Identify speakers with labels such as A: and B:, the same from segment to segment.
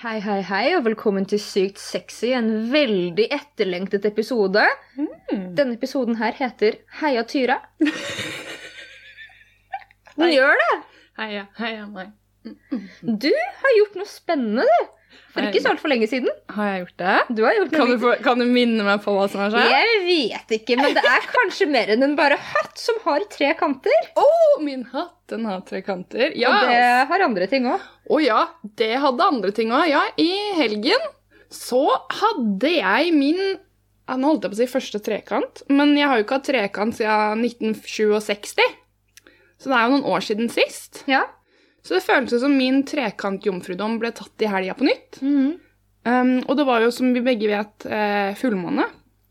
A: Hei, hei, hei, og velkommen til Sykt sexy, en veldig etterlengtet episode. Denne episoden her heter Heia Tyra. Den gjør det!
B: Heia, heia meg.
A: Du har gjort noe spennende, du. For ikke så altfor lenge siden.
B: Har jeg gjort det?
A: Du har gjort det.
B: Kan du, få, kan du minne meg på hva som har skjedd?
A: Jeg vet ikke, men det er kanskje mer enn en bare hatt som har tre kanter.
B: Å, min hatt, den har tre kanter. Ja.
A: Og det har andre ting òg.
B: Å ja, det hadde andre ting òg. Ja, i helgen så hadde jeg min ja, Nå holdt jeg på å si første trekant, men jeg har jo ikke hatt trekant siden 1967. Så det er jo noen år siden sist.
A: Ja.
B: Så det føltes som min trekant-jomfrudom ble tatt i helga på nytt.
A: Mm.
B: Um, og det var jo, som vi begge vet, eh, fullmåne.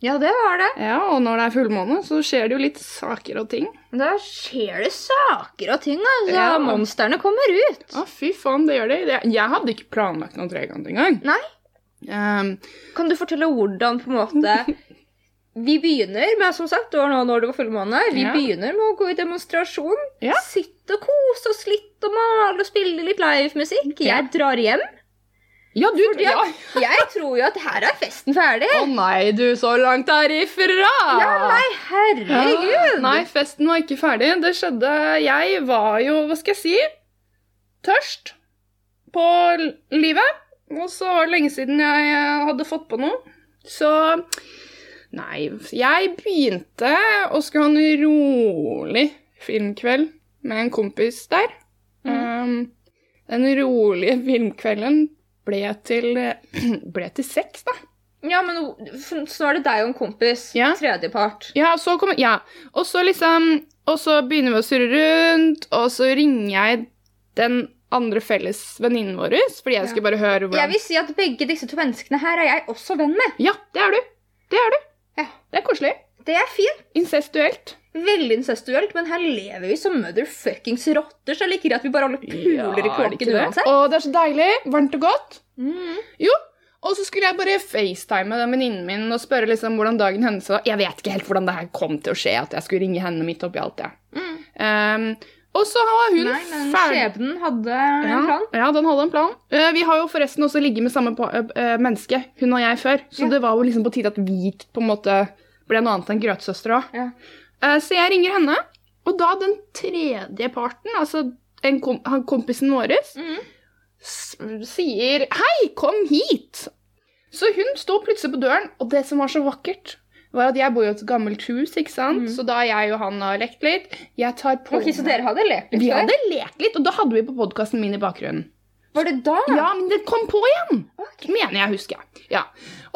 A: ja, det var det.
B: Ja, og når det er fullmåne, så skjer det jo litt saker og ting.
A: Da skjer det saker og ting, altså.
B: Ja.
A: Monstrene kommer ut.
B: Å, fy faen, det gjør det. Det- Jeg hadde ikke planlagt noen trekant engang.
A: Nei.
B: Um,
A: Kan du fortelle hvordan på en måte Vi begynner med som sagt, det var nå når det var fullmåne. Vi
B: Ja.
A: begynner med å gå i demonstrasjon.
B: Ja.
A: Sitte og kose oss litt og male og spille litt livemusikk. Jeg drar hjem.
B: ja, du
A: Fordi
B: ja.
A: jeg tror jo at her er festen ferdig.
B: Å nei, du, så langt herifra!
A: Ja, nei, herregud.
B: Ja. Nei, festen var ikke ferdig. Det skjedde Jeg var jo, hva skal jeg si, tørst på livet. Og så var det lenge siden jeg hadde fått på noe. Så Nei, jeg begynte å skulle ha en rolig filmkveld med en kompis der. Um, den rolige filmkvelden ble til, ble til sex, da.
A: Ja, men så er det deg og en kompis.
B: Ja.
A: Tredjepart.
B: Ja, så kom, ja. Og så liksom Og så begynner vi å surre rundt, og så ringer jeg den andre felles venninnen vår, fordi jeg
A: Ja.
B: skulle bare høre
A: Jeg vil si at begge disse to menneskene her er jeg også venn med.
B: Ja, det er du. Det er du.
A: Ja.
B: Det er koselig.
A: Det er fint.
B: Incestuelt.
A: Veldig incestuelt, men her lever vi som motherfuckings rotter, så jeg liker at vi bare alle puler i
B: det det?
A: uansett.
B: Og det er så deilig. Varmt og godt.
A: Mm.
B: Jo. Og så skulle jeg bare facetime den venninnen min og spørre liksom hvordan dagen hennes var. Jeg vet ikke helt hvordan det her kom til å skje, at jeg skulle ringe henne midt oppi alt det.
A: Mm.
B: Um, og så var hun
A: Nei, men
B: ferdig
A: skjebnen hadde
B: Ja,
A: en plan.
B: ja, den hadde en plan. Uh, vi har jo forresten også ligget med samme uh, menneske, hun og jeg, før. Så
A: Ja.
B: det var jo liksom på tide at vi på en måte ble noe annet enn grøtsøstre òg.
A: Ja.
B: så jeg ringer henne, og da den tredje parten, altså en kom han kompisen vår,
A: Mm.
B: sier 'hei, kom hit'. Så hun står plutselig på døren, og det som var så vakkert, var at jeg bor jo i et gammelt hus, ikke sant?
A: Mm.
B: Så da jeg og han har lekt litt, jeg tar på
A: Ok, Så dere hadde lekt litt
B: Vi hadde lekt litt, og da hadde vi på podkasten min i bakgrunnen.
A: Var det da?
B: Ja, men det kom på igjen!
A: Okay.
B: Mener jeg husker. Ja.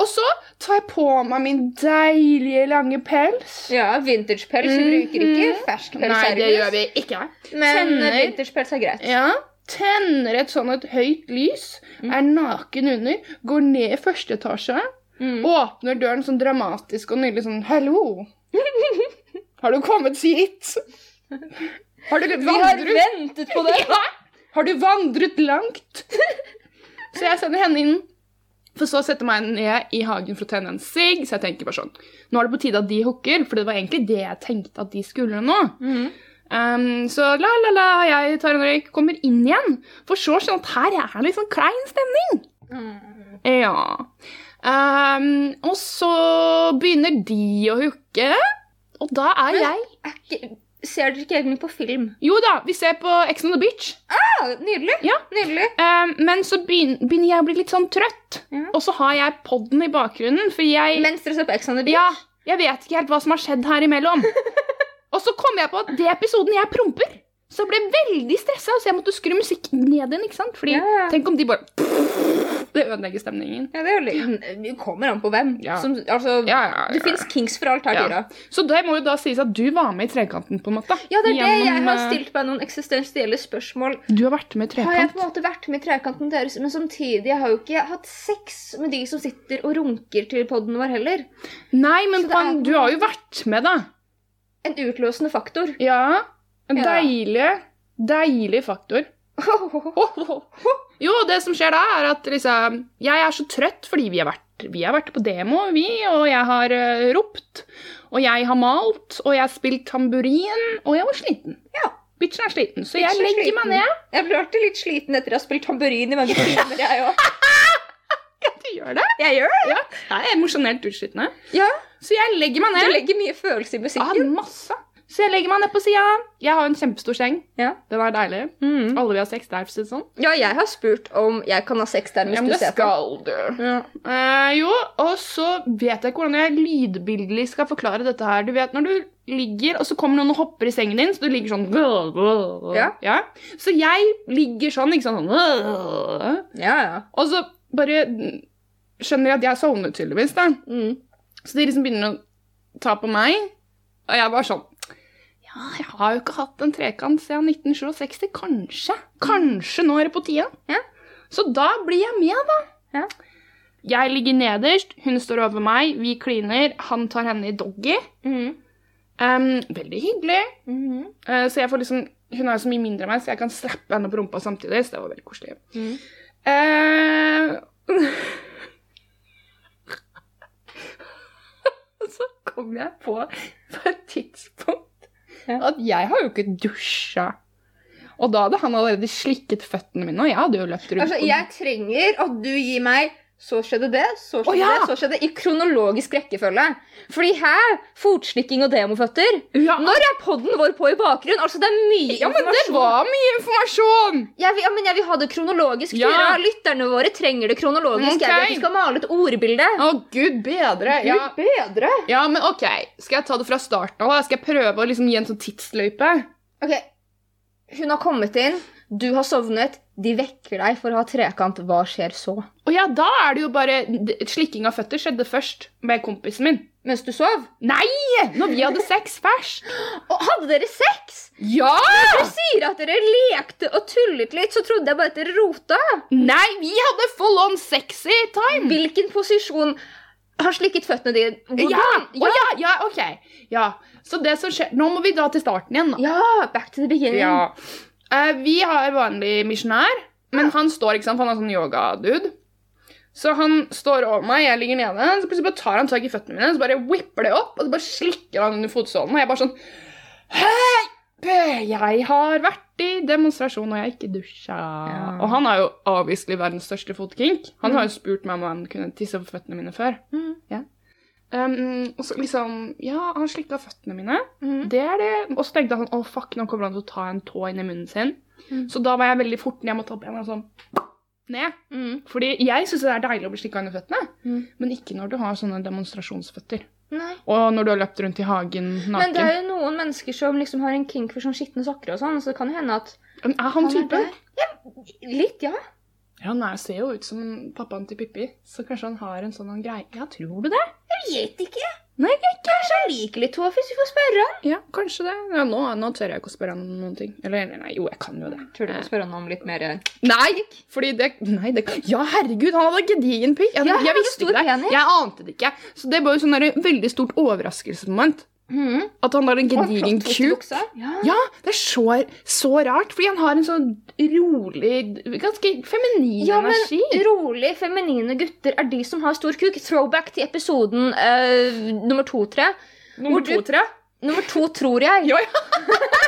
B: Og så tar jeg på meg min deilige, lange pels.
A: Ja, Vintagepels. Vi bruker ikke fersk pels.
B: Nei, det gjør vi ikke.
A: Men
B: Tenner.
A: vintagepels er greit.
B: Ja, Tenner et sånn et høyt lys, er naken under, går ned i første etasje,
A: Mm.
B: åpner døren sånn dramatisk og nydelig sånn Hallo! Har du kommet hit? Har du vandret?
A: Vi har ventet på det!
B: Ja! Har du vandret langt? Så jeg sender henne inn. For så setter jeg meg ned i hagen for å tenne en sigg. Så jeg tenker bare sånn Nå er det på tide at de hooker, for det var egentlig det jeg tenkte at de skulle nå.
A: Mm.
B: Um, så la, la, la, jeg tar en røyk, kommer inn igjen. For så skjønner at her er det litt sånn klein stemning.
A: Mm.
B: Ja. Um, og så begynner de å hooke, og da er
A: Men-
B: jeg
A: Er ikke, ser dere ikke egentlig på film?
B: Jo da, vi ser på Ex on the Beach.
A: Ah, nydelig.
B: Ja.
A: Nydelig.
B: Um, men så begyn- begynner jeg å bli litt sånn trøtt.
A: Ja.
B: Og så har jeg podden i bakgrunnen, for jeg
A: Mens dere ser på Ex on the Beach?
B: Ja, jeg vet ikke helt hva som har skjedd her imellom. og så kom jeg på at det episoden jeg promper. Så jeg ble veldig stressa, så jeg måtte skru musikken ned igjen. ikke sant? Fordi
A: ja.
B: Tenk om de bare Det ødelegger stemningen.
A: Ja, det litt, det kommer an på hvem.
B: Ja.
A: Som, altså,
B: Ja,
A: Det fins kings for alt her. Tyra.
B: Så det må jo da sies at du var med i Trekanten, på en måte.
A: Ja, det er det. Jeg har
B: eh,
A: stilt meg noen eksistensielle spørsmål.
B: Du har vært med i
A: Har jeg på en måte vært med i trekanten deres, men samtidig har jeg jo ikke hatt sex med de som sitter og runker til poden vår heller.
B: Nei, men
A: Så er
B: du har jo vært med, da.
A: En utløsende faktor.
B: Ja. En deilig, deilig faktor. Jo, det som skjer da, er at liksom Jeg er så trøtt fordi vi har vært, vi har vært på demo, vi, og jeg har uh, ropt. Og jeg har malt, og jeg har spilt tamburin, og jeg var sliten.
A: Ja.
B: Bitchen er sliten, så
A: Bitchen jeg
B: legger meg ned.
A: Jeg blir alltid litt sliten etter å ha spilt tamburin i mange timer, jeg òg.
B: gjør det.
A: Jeg gjør det.
B: Ja, det er emosjonelt utslittende.
A: Ja,
B: Så jeg legger meg ned.
A: Du legger mye følelse i musikken.
B: Ja, masse. Så jeg legger meg ned på sida. Jeg har en kjempestor seng.
A: Ja.
B: Den er deilig.
A: Mm.
B: Alle vil ha sex der. for å si det Sånn.
A: ja, jeg har spurt om jeg kan ha sex der hvis
B: Ja, men
A: du
B: det
A: skal på.
B: du.
A: Ja.
B: Eh, jo, og så vet jeg ikke hvordan jeg lydbildelig skal forklare dette her. Du vet når du ligger, og så kommer noen og hopper i sengen din, så du ligger sånn
A: Ja.
B: Så jeg ligger sånn, ikke sånn
A: ja, ja.
B: Og så bare skjønner jeg at jeg sovner tydeligvis, da.
A: Mm.
B: Så de liksom begynner å ta på meg, og jeg bare sånn Ja, jeg har jo ikke hatt en trekant siden 1967. Kanskje. Kanskje nå er det på tide.
A: Ja.
B: Så da blir jeg med, da.
A: Ja.
B: Jeg ligger nederst, hun står over meg, vi kliner, han tar henne i doggy.
A: Mm.
B: Um, veldig hyggelig.
A: Mm.
B: Uh, så jeg får liksom Hun er så mye mindre enn meg, så jeg kan slappe henne på rumpa samtidig. Så det var veldig koselig.
A: Mm.
B: Uh, så kom jeg på på et tidspunkt. At jeg har jo ikke dusja. Og da hadde han allerede slikket føttene mine, og jeg hadde jo løpt rundt.
A: Altså, jeg trenger at du gir meg så skjedde det, så skjedde
B: oh, ja!
A: det, så skjedde det, i kronologisk rekkefølge. Fordi her, fotslikking og demoføtter
B: ja,
A: Når er podden vår på i bakgrunn? Altså, det er mye
B: ja, men det var mye informasjon!
A: Jeg vil, ja, men jeg vil ha det kronologisk.
B: Ja.
A: Dere, Lytterne våre trenger det kronologisk. Jeg vil at vi skal male et ordbilde.
B: Å, gud bedre. Ja.
A: Gud bedre.
B: ja, men ok. Skal jeg ta det fra starten av? Skal jeg prøve å liksom gi en sånn tidsløype?
A: Ok, Hun har kommet inn, du har sovnet, de vekker deg for å ha trekant. Hva skjer så?
B: Og ja, da er det jo bare Slikking av føtter skjedde først med kompisen min.
A: Mens du sov?
B: Nei! Når vi hadde sex først.
A: Og hadde dere sex?
B: Ja!
A: Når dere sier at dere lekte og tullet litt, så trodde jeg bare at dere rota.
B: Nei, vi hadde full on sexy time.
A: Hvilken posisjon har slikket føttene dine? Hvordan?
B: Ja! Oh, ja, ja, ok. Ja, Så det som skjer Nå må vi da til starten igjen. da.
A: Ja, back to the beginning.
B: Ja. Eh, vi har vanlig misjonær, men han står, ikke sant, for han er sånn yoga-dude. Så han står over meg, jeg ligger nede, så plutselig bare tar han tak i føttene mine, så bare whipper det opp, og så bare slikker han under fotsålen, og jeg bare sånn Hei! Jeg har vært i demonstrasjon, og jeg har ikke dusja.
A: Ja.
B: Og han er jo avviselig verdens største fotkink. Han har jo spurt meg om han kunne tisse på føttene mine før.
A: Mm.
B: Ja. Um, og så liksom Ja, han slikka føttene mine.
A: Mm.
B: Det er det. Og så tenkte jeg sånn Å, fuck, nå kommer han til å ta en tå inn i munnen sin.
A: Mm.
B: Så da var jeg veldig fort ned, jeg måtte opp igjen og sånn ned.
A: Mm.
B: Fordi jeg syns det er deilig å bli slikka under føttene,
A: Mm.
B: men ikke når du har sånne demonstrasjonsføtter.
A: Nei.
B: Og når du har løpt rundt i hagen
A: Men det er jo noen mennesker som liksom har en kink for sånn skitne sokker og sånn, så det kan jo hende at
B: Men er han
A: han
B: typen?
A: Ja, litt, ja.
B: Ja, han er, ser jo ut som pappaen til Pippi, så kanskje han har en sånn greie. Ja, tror du det?
A: Jeg vet ikke.
B: Nei, ikke.
A: Kanskje han liker litt tå hvis vi får spørre han.
B: Ja, kanskje det. Ja, nå, nå tør jeg ikke å spørre han om noen ting. Eller nei, jo, jeg kan jo det.
A: Tror du å spørre han om litt mer eh,
B: Nei! Fordi det Nei, det Ja, herregud, han hadde gedigen pikk. Jeg,
A: Ja,
B: jeg visste ikke det. Jeg ante det ikke. Så det var jo sånn veldig stort overraskelsesmoment.
A: Mm.
B: At han har en gedigen kuk.
A: Ja.
B: Ja, det er så, så rart, fordi han har en sånn rolig, ganske feminin
A: Ja, men rolig, feminine gutter er de som har stor kuk. Throwback til episoden uh, nummer tre.
B: Nummer
A: hvor du-
B: to, tre.
A: Nummer to, tror jeg.
B: Ja, ja.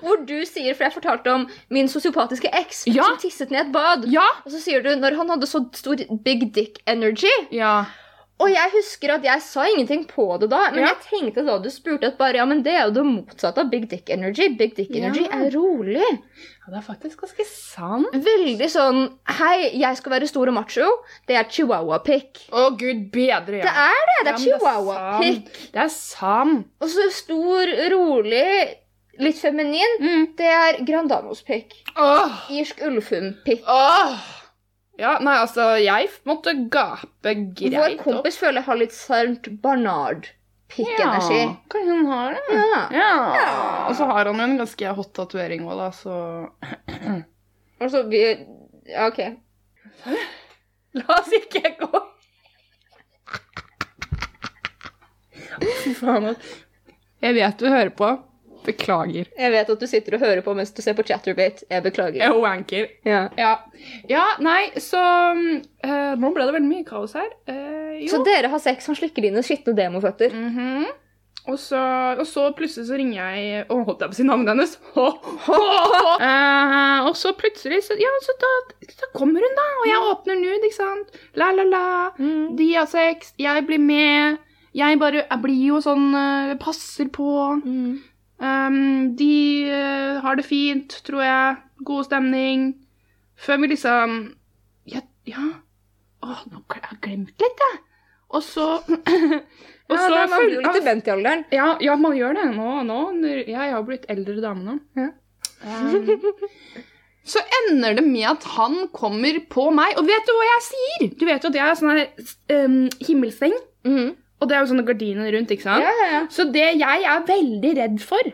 A: Hvor du sier, for jeg fortalte om min sosiopatiske eks
B: Ja.
A: som tisset ned et bad.
B: Ja.
A: Og så sier du når han hadde så stor big dick energy.
B: ja.
A: Og jeg husker at jeg sa ingenting på det da, men
B: Ja.
A: jeg tenkte da du spurte at bare, ja, men det er jo det motsatte av big dick energy. Big dick energy
B: Ja.
A: er rolig.
B: Ja, det er faktisk ganske sant.
A: Veldig sånn Hei, jeg skal være stor og macho. Det er chihuahua-pikk.
B: Å, gud bedre, ja.
A: Det er det! Det er
B: ja,
A: chihuahua-pikk.
B: Det er sant.
A: Og så stor, rolig, litt feminin.
B: Mm.
A: Det er Grandanos-pikk.
B: Åh.
A: Irsk ulfund-pikk.
B: Åh! Ja, nei, altså, jeg måtte gape greit
A: Vår kompis føler jeg har litt sant Barnard-pikk-energi.
B: Ja, kanskje han har det.
A: Ja.
B: Ja. Og så har han jo en ganske hot tatovering òg, da, så
A: Altså, vi Ja, OK.
B: La oss ikke gå Fy faen. Jeg vet du hører på. Beklager.
A: Jeg vet at du sitter og hører på mens du ser på Chatterbate. Jeg beklager.
B: Jeg er wanker.
A: Ja.
B: Ja. ja, nei, så uh, Nå ble det veldig mye kaos her. Uh, jo.
A: Så dere har sex, han slikker dine skitne demoføtter.
B: Mhm. Og så, og så plutselig så ringer jeg Å, holdt jeg på å si navnet hennes? uh, og så plutselig så, Ja, så da, da kommer hun, da. Og jeg åpner nude, ikke sant. La, la, la.
A: Mm.
B: De har sex. Jeg blir med. Jeg bare Jeg blir jo sånn Passer på.
A: Mm.
B: Um, de uh, har det fint, tror jeg. God stemning. Før vi liksom Ja. ja. Å, nå har jeg glemt litt, jeg. Og så Og
A: Ja,
B: så
A: da, man blir jo litt dement i alderen.
B: ja, ja, man gjør det nå. nå jeg har blitt eldre dame nå.
A: Ja.
B: Um, så ender det med at han kommer på meg. Og vet du hva jeg sier? Du vet jo at jeg er sånn her um, himmelseng.
A: Mhm.
B: Og det er jo sånne gardiner rundt, ikke sant?
A: Ja, ja, ja.
B: Så det jeg er veldig redd for,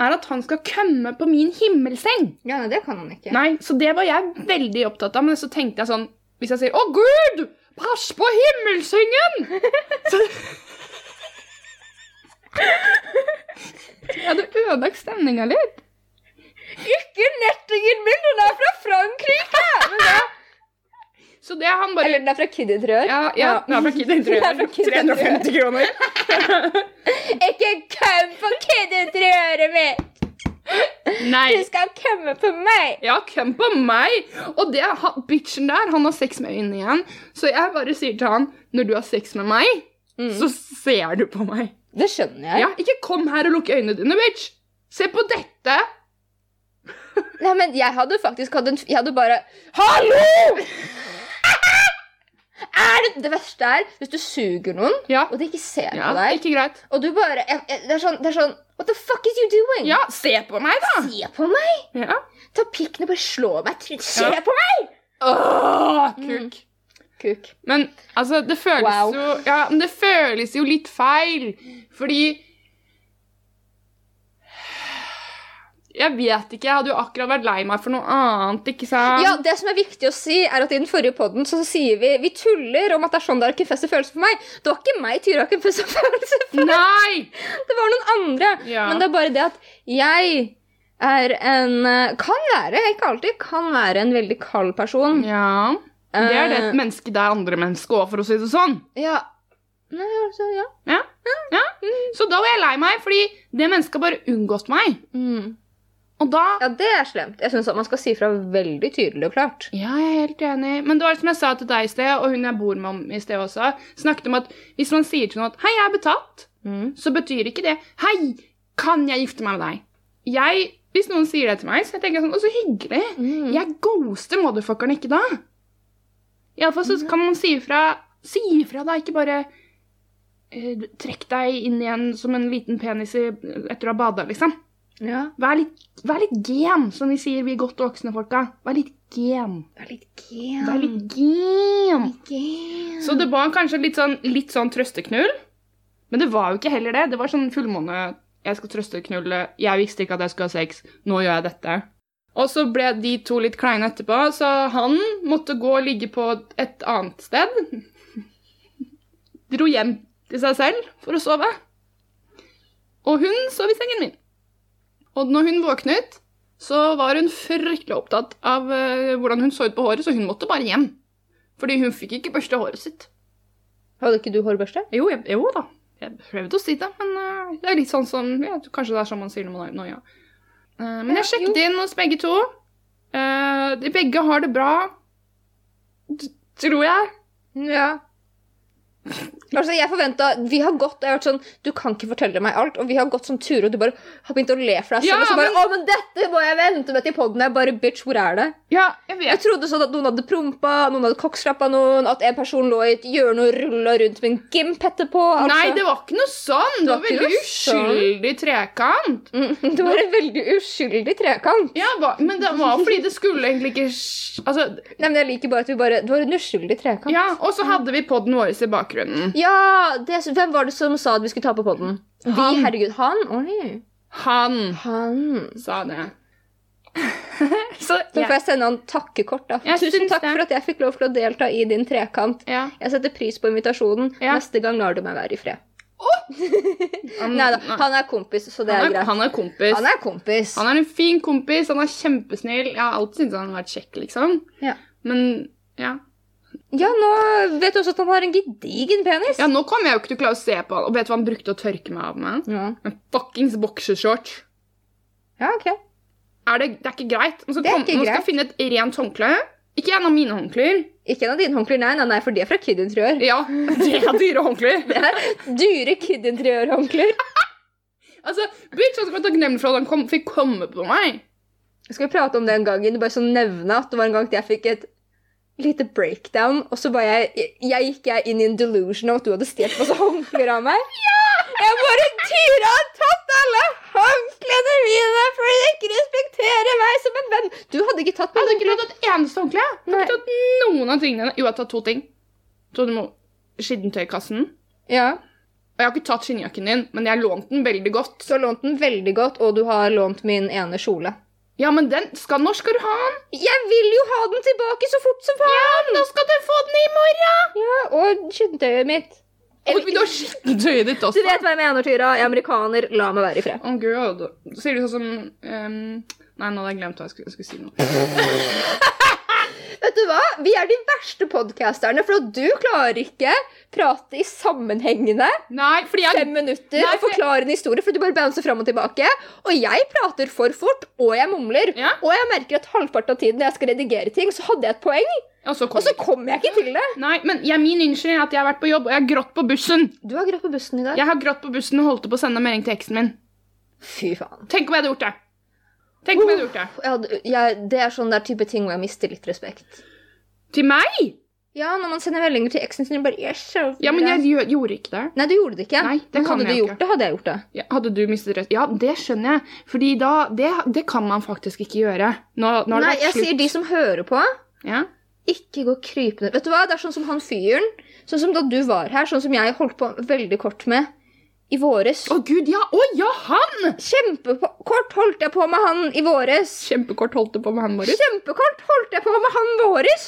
B: er at han skal komme på min himmelseng.
A: ja, nei, det kan han ikke.
B: Nei, Så det var jeg veldig opptatt av. Men så tenkte jeg sånn Hvis jeg sier 'Å, Gud! Pass på himmelsengen!' så Jeg hadde ødelagt stemninga litt.
A: Ikke nettingen min! Den er fra Frankrike! Men da,
B: Så det han bare
A: eller den er fra Kid Interiør.
B: Ja, ja, den er fra Kid Interiør.
A: Den er fra Kid Interiør.
B: 350 kroner.
A: Ikke kom på Kid Interiøret mitt!
B: Nei.
A: Du skal komme på meg!
B: Ja, hvem på meg? Og det han- bitchen der, han har sex med øynene igjen. Så jeg bare sier til han når du har sex med meg,
A: Mm.
B: så ser du på meg.
A: Det skjønner jeg.
B: Ja, Ikke kom her og lukk øynene dine, bitch. Se på dette.
A: Nei, men jeg hadde faktisk hatt en Jeg hadde bare Hallo! Er det, det verste er hvis du suger noen,
B: Ja,
A: og de ikke ser
B: ja
A: på deg,
B: ikke greit.
A: og du bare jeg, jeg, det, er sånn, det er sånn What the fuck is you doing?
B: Ja, se på meg, da.
A: Se på meg!
B: Ja.
A: Ta pikken og bare slå meg. Se
B: Ja.
A: på meg!
B: Åh, kuk.
A: Kuk.
B: Men altså, det føles
A: Wow.
B: jo Ja, men det føles jo litt feil. Fordi Jeg vet ikke. Jeg hadde jo akkurat vært lei meg for noe annet, ikke sant?
A: Ja, det som er viktig å si, er at i den forrige podden så sier vi Vi tuller om at det er sånn det har ikke fester følelser for meg. Det var ikke meg Tyra har ikke fester følelser for.
B: Nei!
A: Det var noen andre.
B: Ja.
A: Men det er bare det at jeg er en eh, Kan være, ikke alltid, kan være en veldig kald person.
B: Ja. Det er det
A: Eh,
B: et menneske det er andre mennesker òg, for å si det sånn.
A: Ja. Nei, altså, ja.
B: Ja. ja. Så da var jeg lei meg, fordi det mennesket har bare unngått meg.
A: Mm.
B: Og da
A: Ja, det er slemt. Jeg syns man skal si fra veldig tydelig og klart.
B: Ja, jeg er helt enig. Men det var som jeg sa til deg i sted, og hun jeg bor med om i sted også, snakket om at hvis man sier til noen at 'hei, jeg er betatt',
A: Mm.
B: så betyr ikke det 'hei, kan jeg gifte meg med deg'? Jeg, Hvis noen sier det til meg, så tenker jeg sånn 'å, så hyggelig'.
A: Mm.
B: Jeg ghoster motherfuckeren ikke da. Iallfall så kan man si ifra. Si ifra, da. Ikke bare uh, trekk deg inn igjen som en liten penis etter å ha bada, liksom.
A: Ja.
B: Vær litt, vær litt gen, som vi sier, vi godt voksne folka. Vær litt gen.
A: Vær litt gen.
B: Vær litt gen.
A: gen.
B: Så det var kanskje litt sånn, litt sånn trøsteknull. Men det var jo ikke heller det. Det var sånn fullmåne. Jeg skal trøsteknulle. Jeg visste ikke at jeg skulle ha sex. Nå gjør jeg dette. Og så ble de to litt kleine etterpå, så han måtte gå og ligge på et annet sted. Dro hjem til seg selv for å sove. Og hun sov i sengen min. Og når hun våknet, så var hun fryktelig opptatt av eh, hvordan hun så ut på håret, så hun måtte bare hjem. Fordi hun fikk ikke børste håret sitt.
A: Hadde ikke du hårbørste?
B: Jo, jeg, jo da. Jeg prøvde å si det, men uh, det er litt sånn som ja, Kanskje det er sånn man sier når man har noia. Uh, men jeg
A: Ja,
B: sjekket inn hos begge to. Uh, de begge har det bra. D tror jeg.
A: Ja. Altså, jeg forventet, Vi har gått og jeg har vært sånn Du kan ikke fortelle meg alt. Og vi har gått sånn turer, og du bare har begynt å le for deg selv.
B: Ja,
A: og så bare,
B: men-
A: å, men dette må jeg vente med til podden. Jeg bare, bitch, hvor er det?
B: Ja, jeg vet.
A: Jeg trodde sånn at noen hadde prompa, noen hadde kokkslappa noen, at en person lå i et hjørne og rulla rundt med en gimp etterpå. Altså.
B: Nei, det var ikke noe sånn. Det var
A: Det var
B: veldig
A: sånn.
B: uskyldig trekant.
A: Mm, det var en veldig uskyldig trekant.
B: Ja, Men det var fordi det skulle egentlig ikke Altså,
A: Nei, men Jeg liker bare at vi bare Det var en uskyldig trekant.
B: ja, Og så hadde vi poden vår i bakgrunnen.
A: Ja, det, Hvem var det som sa at vi skulle ta på podden? Vi, herregud. Han? Oi.
B: Han
A: Han.
B: sa det. så
A: da får jeg sende han takkekort. da.
B: Jeg
A: Tusen takk
B: det.
A: for at jeg fikk lov til å delta i din trekant.
B: ja.
A: Jeg setter pris på invitasjonen.
B: Ja.
A: Neste gang lar du meg være i fred.
B: Oh!
A: Nei da, han er kompis, så det er
B: han, er,
A: greit.
B: han er kompis.
A: Han er kompis.
B: Han er en fin kompis, han er kjempesnill. Jeg har alltid syntes han har vært kjekk, liksom.
A: Ja.
B: Men ja.
A: Ja, nå vet du også at han har en gedigen penis.
B: Ja, nå kommer jeg jo ikke til å klare å se på han. Og vet du hva han brukte å tørke meg av med?
A: Ja,
B: En fuckings boksershorts.
A: ja ok.
B: Er det, det er ikke greit. Nå skal,
A: Det er
B: kom,
A: ikke
B: man skal
A: jeg
B: finne et rent håndkle. Ikke en av mine håndklær.
A: Ikke en av dine håndklær, nei, nei, nei, for de er fra Kid Interiør.
B: Ja, det er dyre håndklær.
A: Det er dyre Kid Interiør-håndklær.
B: Altså, bitch, jeg være takknemlig for at han kom, fikk komme på meg.
A: Skal vi prate om det en gang? Du Bare sånn nevne at det var en gang jeg fikk et lite breakdown, og så bare jeg, jeg gikk jeg inn i en delusion om at du hadde stjålet masse håndklær av meg. Ja! Jeg bare Tyra har tatt alle håndklærne mine fordi de ikke respekterer meg som en venn. Du hadde ikke tatt
B: Jeg hadde ikke tatt et eneste håndkle. Jeg hadde ikke tatt noen av tingene. Jo, jeg har tatt to ting. Så du må skinnetøykassen.
A: Ja,
B: Og jeg har ikke tatt skinnjakken din, men jeg har lånt den veldig godt.
A: Du har lånt den veldig godt, og du har lånt min ene kjole.
B: Ja, men den skal, Når skal du ha den?
A: Jeg vil jo ha den tilbake så fort som faen!
B: Ja, Da skal du få den i morgen!
A: Ja, og skittentøyet mitt.
B: Og du har skittentøyet ditt
A: Du vet hva jeg mener, Tyra. Jeg er amerikaner. La meg være i fred.
B: Å, gud. Sier du sånn som um... Nei, nå hadde jeg glemt hva jeg skulle, jeg skulle si nå.
A: Vet du hva? Vi er de verste podcasterne, for du klarer ikke prate i sammenhengende
B: Nei, jeg
A: fem minutter
B: Nei,
A: og forklare en historie, for du bare bouncer fram og tilbake. Og jeg prater for fort, og jeg mumler.
B: Ja.
A: Og jeg merker at halvparten av tiden jeg skal redigere ting, så hadde jeg et poeng,
B: Og så kom jeg.
A: ikke til det.
B: Nei, men jeg, min unnskyldning er at jeg har vært på jobb, og jeg har grått på bussen.
A: Du har grått på bussen i dag.
B: Jeg har grått på bussen og holdt på å sende melding til eksen min.
A: Fy faen.
B: Tenk om jeg hadde gjort det. Tenk om jeg hadde gjort det.
A: Jeg hadde, jeg, det er sånn der type ting hvor jeg mister litt respekt.
B: Til meg?
A: Ja, når man sender meldinger til eksen sin bare yes,
B: Ja, men jeg gjør- gjorde ikke det.
A: Nei, du gjorde det ikke.
B: Nei, det
A: men
B: kan
A: hadde du gjort
B: ikke.
A: det, hadde jeg gjort det.
B: Ja, hadde du mistet rett Ja, det skjønner jeg. Fordi da Det, det kan man faktisk ikke gjøre. Nå, nå
A: Nei, jeg sier de som hører på,
B: Ja.
A: ikke gå krypende Vet du hva, det er sånn som han fyren. Sånn som da du var her, sånn som jeg holdt på veldig kort med i våres.
B: Å, gud, ja! Å, ja, han!
A: Kjempekort holdt jeg på med han i våres.
B: Kjempekort holdt jeg på med han våres?
A: Kjempekort holdt jeg på med han våres.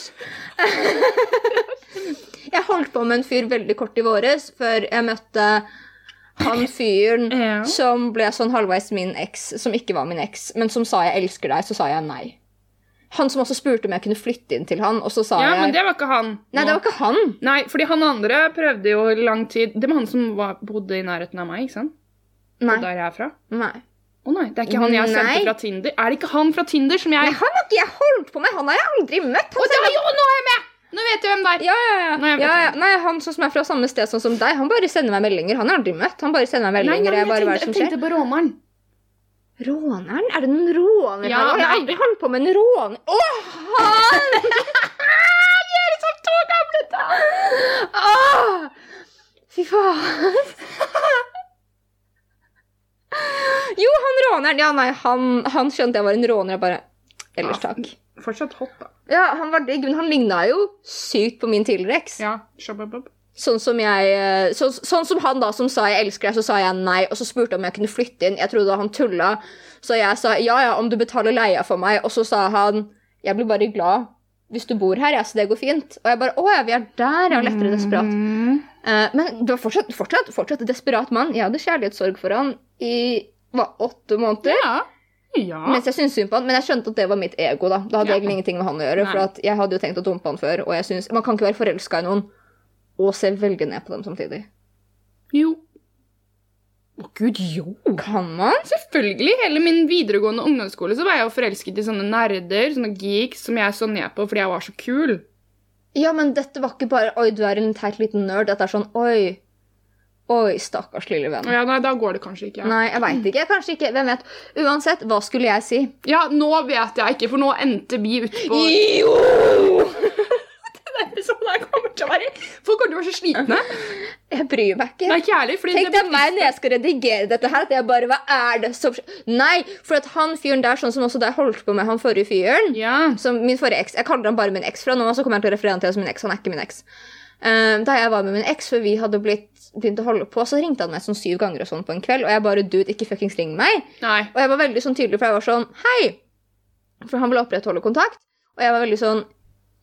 A: jeg holdt på med en fyr veldig kort i våres, før jeg møtte han fyren
B: Ja.
A: som ble sånn halvveis min eks, som ikke var min eks, men som sa 'jeg elsker deg', så sa jeg nei. Han som også spurte om jeg kunne flytte inn til han, og så sa
B: Ja,
A: jeg
B: men det var ikke han.
A: Nei, det var ikke han.
B: Nei, fordi han andre prøvde jo i lang tid Det var han som var, bodde i nærheten av meg, ikke sant?
A: Nei.
B: Der jeg er fra.
A: Nei.
B: Å nei, det er ikke han jeg sendte
A: Nei.
B: fra Tinder. Er det ikke han fra Tinder som jeg
A: Nei, han har ikke jeg holdt på med. Han har jeg aldri møtt. Han
B: det var, jo, nå er jeg med! Nå vet du hvem det er.
A: Ja, ja, ja.
B: Nei, jeg
A: ja, ja. Nei, Han som er fra samme sted sånn som deg, han bare sender meg meldinger. Han har jeg aldri møtt. Han bare sender meg meldinger.
B: nei,
A: jeg er
B: jeg,
A: som
B: tenkte, jeg tenkte på råneren.
A: Råneren? Er det noen råner
B: Ja,
A: her? Jeg har aldri holdt på med en råner. Å, han! Vi er som to gamle da. Oh, Fy faen. Jo, han råneren. Ja, nei, han, han skjønte jeg var en råner. Jeg bare Ellers
B: Ja.
A: takk.
B: Fortsatt hot, da.
A: Ja, han var digg, men han ligna jo sykt på min tidligere eks.
B: Ja. shababab.
A: Sånn som jeg eh, så, Sånn som han da som sa 'jeg elsker deg', så sa jeg nei, og så spurte han om jeg kunne flytte inn. Jeg trodde han tulla, så jeg sa ja, ja, om du betaler leia for meg. Og så sa han 'jeg blir bare glad hvis du bor her', ja, så det går fint. Og jeg bare 'å ja, vi er der', jeg var lettere desperat.
B: Mm.
A: Uh, men det var fortsatt, fortsatt, fortsatt desperat mann. Jeg hadde kjærlighetssorg for han i hva, åtte måneder.
B: Ja. Ja.
A: Mens jeg syntes synd på han, men jeg skjønte at det var mitt ego. da. Da hadde
B: Ja.
A: egentlig ingenting med han å gjøre.
B: Nei.
A: For jeg hadde jo tenkt å dumpe han før, og jeg synes, man kan ikke være forelska i noen og se veldig ned på dem samtidig.
B: Jo. Å, gud, jo.
A: Kan man?
B: Selvfølgelig. Hele min videregående ungdomsskole så var jeg jo forelsket i sånne nerder, sånne geeks, som jeg så ned på fordi jeg var så kul.
A: Ja, men dette var ikke bare 'oi, du er en teit liten nerd'. Dette er sånn 'oi, oi, stakkars lille venn'.
B: Ja, nei, da går det kanskje ikke.
A: Nei, jeg veit ikke. Kanskje ikke. Hvem vet. Uansett, hva skulle jeg si?
B: Ja, nå vet jeg ikke, for nå endte vi utpå
A: Jo!
B: Kommer til å være Folk kommer til å være så slitne.
A: Jeg bryr meg ikke.
B: Nei, ikke ærlig,
A: Tenk deg meg når jeg skal redigere dette her, at jeg bare Hva er det som? Nei, for at han fyren der, sånn som også deg holdt på med han forrige fyren
B: Ja.
A: som min forrige eks, Jeg kaller han bare min eks fra nå, så kommer jeg til å referere han til som min eks. Han er ikke min eks. Eh, da jeg var med min eks, før vi hadde blitt, begynt å holde på, så ringte han meg sånn syv ganger og sånn på en kveld, og jeg bare Dude, ikke fuckings ring meg.
B: Nei.
A: Og jeg var veldig sånn tydelig, for jeg var sånn Hei! For han ville opprettholde kontakt. Og jeg var veldig sånn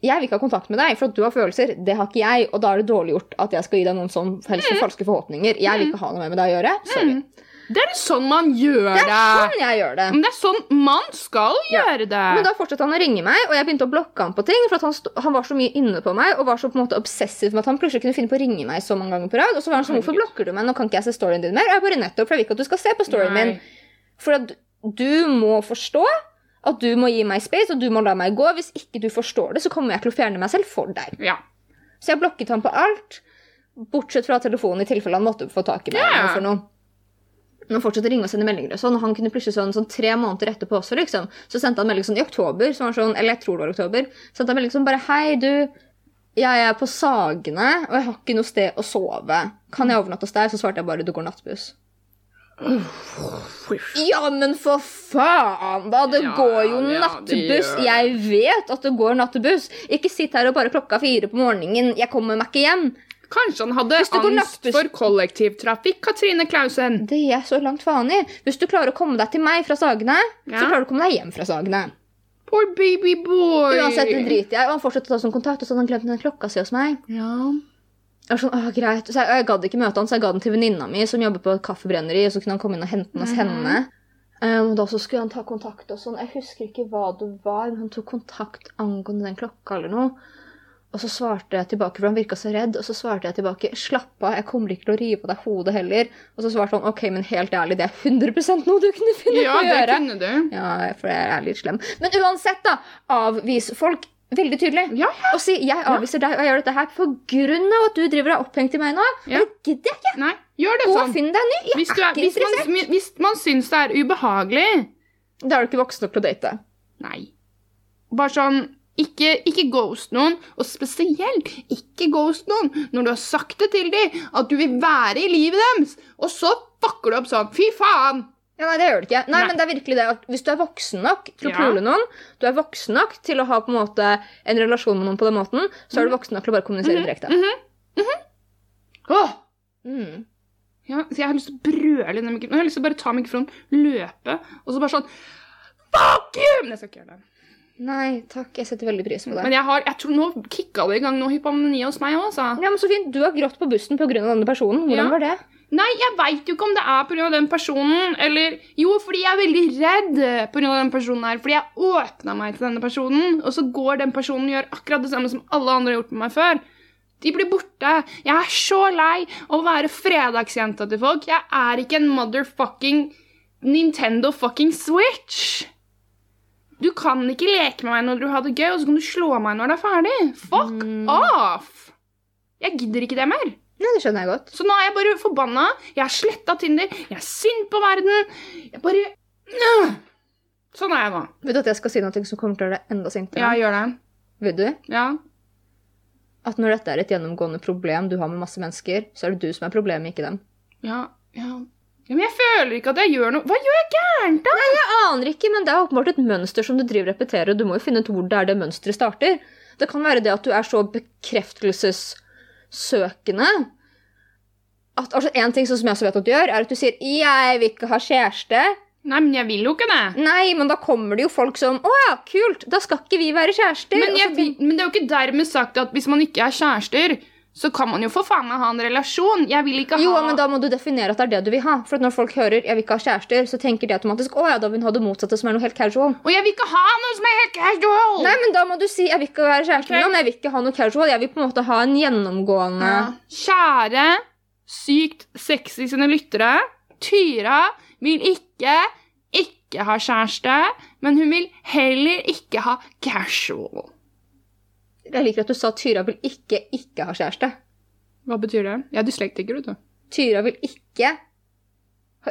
A: Jeg vil ikke ha kontakt med deg, for at du har følelser. Det har ikke jeg, og da er det dårlig gjort at jeg skal gi deg noen som helst falske forhåpninger. Jeg vil ikke ha noe med deg å gjøre. Sorry.
B: Mm. Det er sånn man gjør
A: Det
B: det.
A: er sånn jeg gjør det.
B: Men det er sånn man skal gjøre det.
A: Men da fortsatte han å ringe meg, og jeg begynte å blokke han på ting. For at han, han var så mye inne på meg og var så på en måte obsessiv med at han plutselig kunne finne på å ringe meg så mange ganger på rad. Og så var han sånn, hvorfor blokker du meg? Nå kan ikke jeg se storyen din mer. Og jeg bare nettopp, for jeg vil ikke at du skal se på storyen
B: Nei.
A: min. For at du må forstå at du må gi meg space, og du må la meg gå. Hvis ikke du forstår det, så kommer jeg til å fjerne meg selv for deg.
B: Ja.
A: Så jeg blokket han på alt, bortsett fra telefonen i tilfelle han måtte få tak i meg.
B: Ja.
A: for noe. Men fortsatte å ringe og sende meldinger, og sånn, og han kunne plutselig sånn, sånn tre måneder etterpå også, liksom, så sendte han melding sånn i oktober, som var sånn, eller jeg tror det var oktober, sendte han melding sånn bare Hei, du, jeg er på Sagene, og jeg har ikke noe sted å sove. Kan jeg overnatte hos deg? Så svarte jeg bare du går nattbuss. Ja, men for faen, da! Det
B: Ja,
A: går jo
B: ja, det
A: nattbuss.
B: gjør.
A: Jeg vet at det går nattbuss. Ikke sitt her og bare klokka fire på morgenen. Jeg kommer meg ikke hjem.
B: Kanskje han hadde angst
A: nattbuss-
B: for kollektivtrafikk, Katrine Klausen.
A: Det gir jeg så langt faen i. Hvis du klarer å komme deg til meg fra Sagene,
B: Ja.
A: så klarer du å komme deg hjem fra Sagene.
B: Poor baby boy.
A: Uansett, det driter jeg. Og han fortsatte å ta sånn kontakt, og så hadde han glemt den klokka si hos meg.
B: Ja.
A: Jeg var sånn, åh, greit. Så jeg, jeg gadd ikke møte han, så jeg ga den til venninna mi, som jobber på et kaffebrenneri, og så kunne han komme inn og hente den hos
B: Mhm.
A: henne. Um, og da så skulle han ta kontakt og sånn. Jeg husker ikke hva det var, men han tok kontakt angående den klokka eller noe. Og så svarte jeg tilbake, for han virka så redd, og så svarte jeg tilbake slapp av, jeg kommer ikke til å rive av deg hodet heller. Og så svarte han ok, men helt ærlig, det er 100 noe du kunne finne
B: ja,
A: på å gjøre'.
B: Ja, det kunne du.
A: Ja, for jeg er litt slem. Men uansett, da. Avvis folk veldig tydelig.
B: Ja,
A: Og si 'jeg avviser deg, og jeg gjør dette her pga. at du driver deg er opphengt i meg nå'.
B: Ja.
A: Det gidder jeg ikke.
B: Nei, gjør det
A: Gå
B: sånn.
A: og finn deg en ny. Jeg
B: Hvis, du
A: er
B: er,
A: ikke
B: hvis, man,
A: interessert.
B: hvis man syns det er ubehagelig
A: Da er du ikke voksen nok til å date.
B: Nei. Bare sånn ikke, ikke ghost noen, og spesielt ikke ghost noen når du har sagt det til dem at du vil være i livet deres, og så fucker du opp sånn. Fy faen!
A: Ja, nei, det gjør det ikke. Nei,
B: Nei.
A: men det er virkelig det at Hvis du er voksen nok til å
B: Ja.
A: noen, du er voksen nok til å ha på en måte en relasjon med noen på den måten, så er du voksen nok til å bare kommunisere direkte.
B: Åh!
A: Mm.
B: Ja, så jeg har lyst til å brøle i mikrofonen. Jeg har lyst til å bare ta mikrofonen, løpe, og så bare sånn Fuck you! Men jeg skal ikke gjøre det.
A: Nei takk, jeg setter veldig pris på det.
B: Men jeg har, jeg tror nå kicka det i gang noe hypomani hos meg òg, altså.
A: Ja, men Så fint. Du har grått på bussen pga. denne personen. Hvordan
B: Ja.
A: var det?
B: Nei, jeg veit jo ikke om det er pga. den personen, eller Jo, fordi jeg er veldig redd pga. den personen her. Fordi jeg åpna meg til denne personen, og så går den personen og gjør akkurat det samme som alle andre har gjort med meg før. De blir borte. Jeg er så lei av å være fredagsjenta til folk. Jeg er ikke en motherfucking Nintendo fucking Switch. Du kan ikke leke med meg når du har det gøy, og så kan du slå meg når det er ferdig. Fuck
A: Mm.
B: off! Jeg gidder ikke det mer.
A: Nei, Det skjønner jeg godt.
B: Så nå er jeg bare forbanna. Jeg har sletta Tinder. Jeg er sint på verden. Jeg bare. Sånn er jeg nå.
A: Vet du at jeg skal si noe som kommer til å gjøre deg enda sintere?
B: Ja, gjør det.
A: Vil du?
B: Ja.
A: At når dette er et gjennomgående problem du har med masse mennesker, så er det du som er problemet, ikke dem.
B: Ja, ja. Ja men jeg føler ikke at jeg gjør noe Hva gjør jeg gærent, da?
A: Nei, Jeg aner ikke, men det er åpenbart et mønster som du driver repeterer, og du må jo finne ut hvor det er det mønsteret starter. Det kan være det at du er så bekreftelsessøkende at altså, En ting som jeg også vet at du gjør, er at du sier 'jeg vil ikke ha kjæreste'.
B: Nei, men jeg vil jo ikke det.
A: Nei, men da kommer det jo folk som 'Å ja, kult, da skal ikke vi være kjærester'.
B: Men, jeg,
A: så
B: men det er jo ikke dermed sagt at hvis man ikke er kjærester, så kan man jo for faen meg ha en relasjon. Jeg vil ikke ha
A: Jo, men da må du definere at det er det du vil ha. For når folk hører 'jeg vil ikke ha kjærester', så tenker de automatisk 'å ja, da vil hun ha det motsatte, som er noe helt casual'.
B: Og jeg vil ikke ha noe som er helt casual!
A: Nei, men da må du si 'jeg vil ikke være kjæreste med
B: Ok.
A: noen', jeg vil ikke ha noe casual. Jeg vil på en måte ha en gjennomgående
B: Ja. Kjære, sykt sexy sine lyttere. Tyra vil ikke ikke ha kjæreste, men hun vil heller ikke ha casual.
A: Jeg liker at du sa Tyra vil ikke ikke ha kjæreste.
B: Hva betyr det? Jeg er dyslektiker, vet du.
A: Tyra vil ikke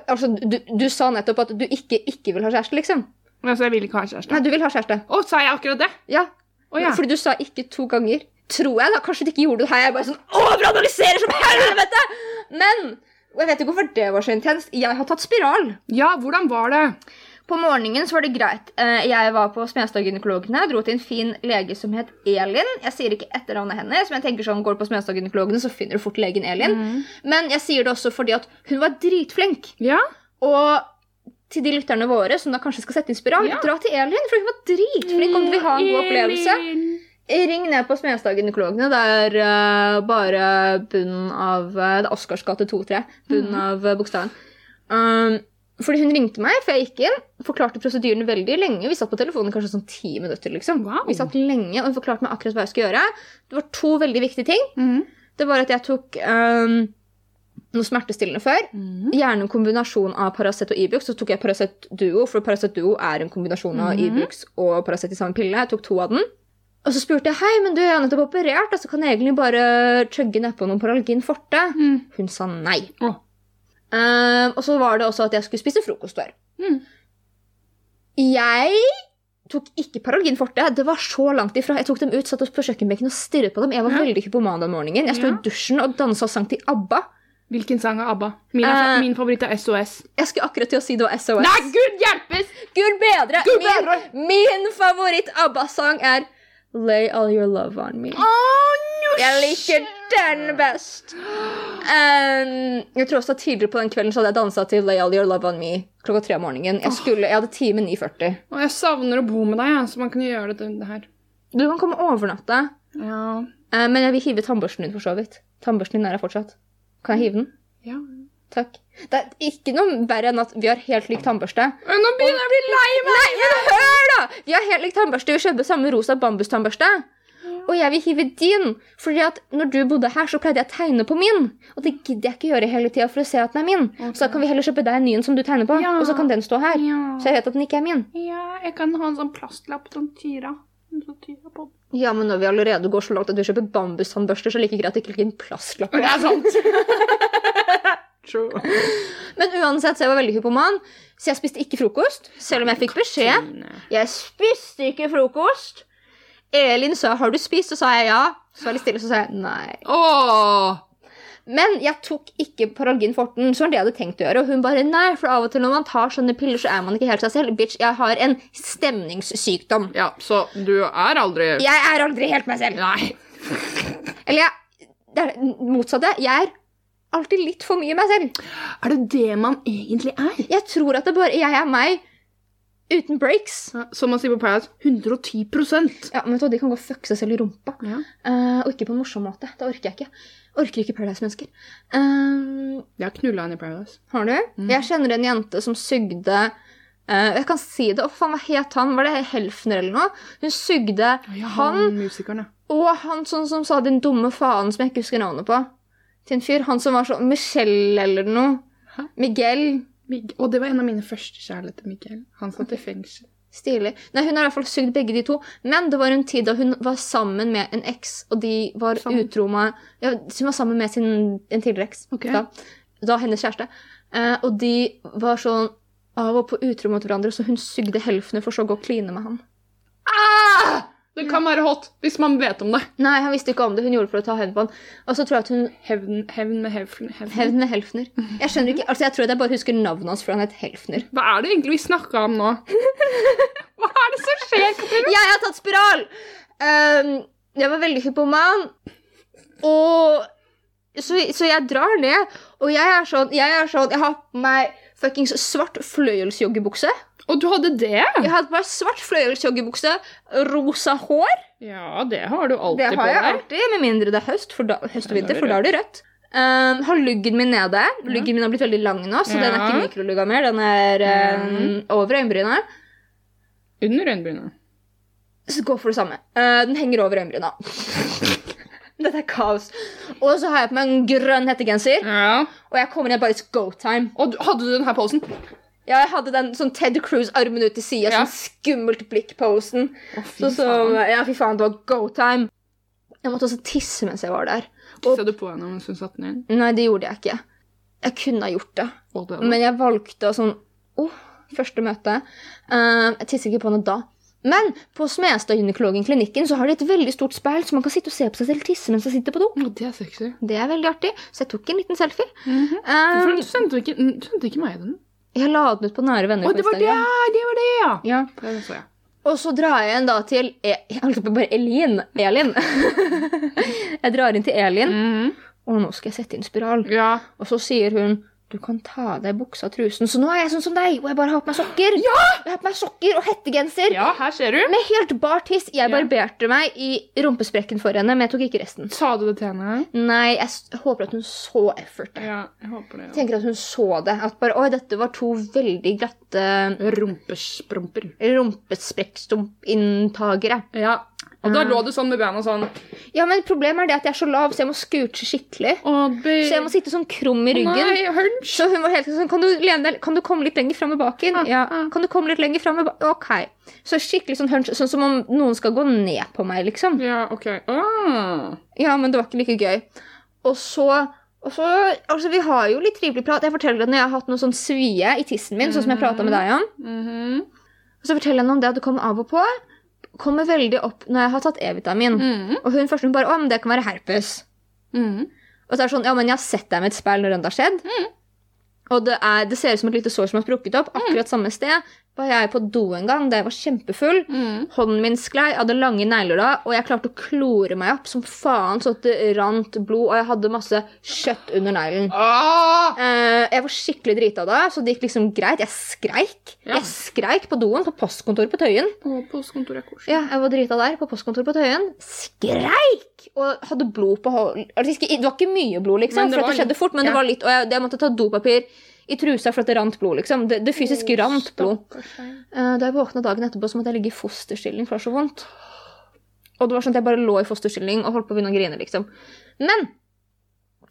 A: Altså, du, du sa nettopp at du ikke ikke vil ha kjæreste, liksom.
B: Altså, jeg vil ikke ha kjæreste.
A: Nei, du vil ha kjæreste.
B: Å, sa jeg akkurat det?
A: Ja.
B: Oh, ja.
A: Fordi du sa ikke to ganger. Tror jeg, da. Kanskje du ikke gjorde det her. Jeg bare sånn overanalyserer som helvete! Men og jeg vet ikke hvorfor det var så intenst. Jeg har tatt spiral.
B: Ja, hvordan var det?
A: På morgenen så var det greit. Eh, Jeg var på Smestad gynekologene, dro til en fin lege som het Elin. Jeg sier ikke etternavnet hennes, men jeg tenker sånn, går du på Smestad gynekologene, så finner du fort legen Elin.
B: Mm.
A: Men jeg sier det også fordi at hun var dritflink.
B: Ja?
A: Og til de lytterne våre som da kanskje skal sette inn spiral,
B: Ja.
A: dra til Elin, for hun var dritflink om du vil ha en god opplevelse.
B: Elin.
A: Ring ned på Smestad gynekologene. Det er uh, bare bunnen av uh, Det er Oscars gate 2-3. Bunnen av uh, bokstaven. Um, fordi hun ringte meg før jeg gikk inn, forklarte prosedyrene veldig lenge. Vi satt på telefonen kanskje sånn ti minutter. liksom.
B: Wow.
A: Vi satt lenge, og hun forklarte meg akkurat hva jeg skulle gjøre. Det var to veldig viktige ting.
B: Mm.
A: Det var at jeg tok um, noe smertestillende før.
B: Mm.
A: Gjerne en kombinasjon av Paracet og Ibux. Så tok jeg Paracet Duo, for Paracet Duo er en kombinasjon av
B: Mhm.
A: e og Paracet i samme pille. Jeg tok to av den. Og så spurte jeg hei, men du jeg er nettopp operert, altså kan jeg egentlig bare chugge nedpå noen Paralgin forte.
B: Mm.
A: Hun sa nei.
B: Åh.
A: Um, og så var det også at jeg skulle spise frokost der.
B: Mm.
A: Jeg tok ikke Paralgin forte. Det var så langt ifra. Jeg tok dem ut, satt oss på kjøkkenbenken og stirret på dem. Jeg var
B: Ja.
A: veldig hypoman den morgenen. Jeg sto
B: Ja.
A: i dusjen og dansa og sang til ABBA.
B: Hvilken sang av ABBA? Min, er
A: Eh.
B: min favoritt er SOS.
A: Jeg skulle akkurat til å si det var SOS.
B: Nei, gud hjelpes!
A: Gud bedre!
B: Gud bedre!
A: Min, min favoritt-ABBA-sang er Lay All Your Love On Me. Jeg liker den best. Um, jeg tror også at Tidligere på den kvelden så hadde jeg dansa til Lay All Your Love On Me klokka tre om morgenen. Jeg, skulle, jeg hadde time 9.40.
B: Og jeg savner å bo med deg, ja, så man kunne gjøre det, det her.
A: Du kan komme og overnatte,
B: Ja.
A: Uh, men jeg vil hive tannbørsten din for så vidt. Tannbørsten din er her fortsatt. Kan jeg hive den?
B: ja.
A: Takk. Det er ikke noe verre enn at vi har helt lik tannbørste.
B: Nå begynner jeg å bli lei meg!
A: Nei, men hør da! Vi har helt lik tannbørste. Vi kjøper samme rosa bambustannbørste. Og jeg vil hive din. Fordi at når du bodde her, så pleide jeg å tegne på min. Og det gidder jeg ikke gjøre hele tida for å se at den er min. Så da kan vi heller kjøpe deg en ny en som du tegner på,
B: Ja.
A: og så kan den stå her.
B: Ja.
A: Så jeg vet at den ikke er min.
B: ja, jeg kan ha en sånn plastlapp som tyra. Sånn.
A: Ja, men når vi allerede går så langt at du kjøper bambustannbørster, så er det like greit å ikke legge en plastlapp på.
B: Det er sant. True.
A: Men uansett, så jeg var veldig hypoman, så jeg spiste ikke frokost. Selv om jeg fikk beskjed. Jeg spiste ikke frokost. Elin sa 'har du spist?' Så sa jeg ja. Så var jeg litt stille, så sa jeg nei.
B: Åh!
A: Men jeg tok ikke Paralgin Forten, så var det jeg hadde tenkt å gjøre. Og hun bare nei, for av og til når man tar sånne piller, så er man ikke helt seg selv. Bitch, jeg har en stemningssykdom.
B: Ja, så du er aldri
A: Jeg er aldri helt meg selv.
B: Nei.
A: Eller jeg Det er det motsatte. Jeg er alltid litt for mye meg selv.
B: Er det det man egentlig er?
A: Jeg tror at det bare jeg er meg uten breaks.
B: Ja, Som man sier på Paradise, 110%
A: Ja, men vet du De kan gå og fucke seg selv i rumpa.
B: Ja.
A: Uh, og ikke på en morsom måte. Det orker jeg ikke. Orker ikke Paradise-mennesker. Uh,
B: Jeg har knulla henne i Paradise.
A: Har du? Jeg kjenner en jente som sugde uh, Jeg kan si det. Å, faen, hva het han? Var det Helfner eller noe? Hun sugde
B: Ja,
A: han
B: musikeren, ja.
A: og han sånn som sa din dumme faen, som jeg ikke husker navnet på. Til en fyr. Han som var sånn Michelle eller noe.
B: Hæ?
A: Miguel.
B: Mig- Og det var en av mine første kjærligheter, Miguel. Han satt i fengsel.
A: Stilig. Nei, Hun har i hvert fall sugd begge de to. Men det var en tid da hun var sammen med en eks, og de var
B: Sammen?
A: utro med ja, Hun var sammen med sin, en tidligere eks.
B: Ok.
A: Da, da hennes kjæreste. Eh, og de var sånn av og på utro mot hverandre, så hun sugde helfene for så å gå og kline med han.
B: Ah! Det kan være hot hvis man vet om det.
A: Nei, han visste ikke om det. Hun gjorde det for å ta hevn på han. Og så tror jeg at hun
B: Hevn, hevn med Helfner. hevn.
A: Hevn med Helfner. Jeg skjønner ikke, altså jeg tror at jeg bare husker navnet hans, for han het Helfner.
B: Hva er det egentlig vi snakka om nå? Hva er det som skjer, Katrine?
A: Jeg har tatt spiral! Um, jeg var veldig hypoman. Og så, så jeg drar ned, og jeg er sånn Jeg, er sånn, jeg har på meg fuckings svart fløyelsjoggebukse.
B: Og du hadde det?
A: Jeg hadde bare svart fløyelsjoggebukse, rosa hår.
B: Ja, det har du
A: Det
B: alltid på
A: har jeg
B: deg.
A: alltid, med mindre det er høst, da, høst og vinter,
B: er
A: for da er det rødt. Um, har luggen min nede. Luggen min har blitt veldig lang nå, så den er ikke mikrolugga mer. Den er um, over øyenbryna.
B: Under øyenbryna.
A: Så gå for det samme. Uh, den henger over øyenbryna. Dette er kaos. Og så har jeg på meg en grønn hettegenser,
B: Ja.
A: og jeg kommer inn bare it's go time.
B: Og hadde du den her posen?
A: Ja, jeg hadde den sånn Ted Cruz armen ut til sida,
B: Ja.
A: sånn skummelt blikk-posen.
B: Fy
A: Så, så, ja, fy faen, det var go time. Jeg måtte også tisse mens jeg var der.
B: Tissa du på henne mens hun satte den inn?
A: Nei, det gjorde jeg ikke. Jeg kunne ha gjort det,
B: Å, det
A: men jeg valgte å sånn Åh, første møte. Uh, jeg tisser ikke på henne da. Men på Smestad gynekologen klinikken så har de et veldig stort speil, så man kan sitte og se på seg selv tisse mens man sitter på do.
B: Å, det er sexy.
A: Det er veldig artig, så jeg tok en liten selfie.
B: Hvorfor
A: Um,
B: du sendte ikke, sendte ikke meg den?
A: Jeg la den ut på nære venner
B: Å, det var det! Det var det, ja!
A: Ja.
B: Det så jeg.
A: Og så drar jeg igjen da til e Jeg holdt på bare Elin. Elin. jeg drar inn til Elin,
B: Mhm.
A: og nå skal jeg sette inn spiral.
B: Ja.
A: Og så sier hun du kan ta av deg buksa og trusen. Så nå er jeg sånn som deg, og jeg bare har på meg sokker. Ja! Jeg har på meg sokker og hettegenser.
B: Ja, her ser du.
A: Med helt bar tiss. Jeg
B: Ja.
A: barberte meg i rumpesprekken for henne, men jeg tok ikke resten.
B: Sa du det til henne?
A: Nei, jeg håper at hun så effortet.
B: Ja, jeg håper det.
A: Jeg tenker at hun så det. At bare, oi, dette var to veldig glatte
B: Rumpesprumper.
A: rumpesprekkstumpinntagere.
B: Ja. Og da lå du sånn med bena sånn.
A: Ja, men problemet er det at jeg er så lav, så jeg må scooche skikkelig.
B: Å.
A: Så jeg må sitte sånn krum i ryggen.
B: Nei, hunch.
A: Så hun var helt sånn Kan du, lene deg, kan du komme litt lenger fram med baken?
B: Ah,
A: Ja.
B: ah.
A: Kan du komme litt lenger fram med baken? OK. Så skikkelig sånn hunch, sånn som om noen skal gå ned på meg, liksom.
B: Ja, OK. Ah.
A: Ja, men det var ikke like gøy. Og så og så, altså Vi har jo litt trivelig prat. Jeg forteller når jeg har hatt noe sånn svie i tissen min, sånn som jeg prata med deg om,
B: Mhm.
A: og så forteller jeg henne om det at det kommer av og på. Kommer veldig opp når jeg har tatt E-vitamin.
B: Mm.
A: Og hun først hun bare Å, men det kan være herpes.
B: Mm.
A: Og så er det sånn, ja, men jeg har sett deg med et speil når det har skjedd. Og det, er, det ser ut som et lite sår som har sprukket opp. Akkurat samme sted var jeg på do en gang da jeg var kjempefull.
B: Mm.
A: Hånden min sklei, jeg hadde lange negler da, og jeg klarte å klore meg opp som faen, så det rant blod, og jeg hadde masse kjøtt under neglen.
B: Ah!
A: Eh, jeg var skikkelig drita da, så det gikk liksom greit. Jeg skreik.
B: Ja.
A: Jeg skreik på doen på postkontoret på Tøyen.
B: På postkontoret koselig.
A: Ja, jeg var drita der på postkontoret på Tøyen. Skreik! Og hadde blod på hold... altså, Det var ikke mye blod, liksom, for det skjedde fort, men
B: ja.
A: det var litt, og jeg, jeg måtte ta dopapir i trusa for at det rant blod, liksom. Det, det fysisk rant blod. Uh. Da jeg våkna dagen etterpå, så måtte jeg ligge i fosterstilling, for det var så vondt. Og det var sånn at jeg bare lå i fosterstilling og holdt på å begynne å grine, liksom. Men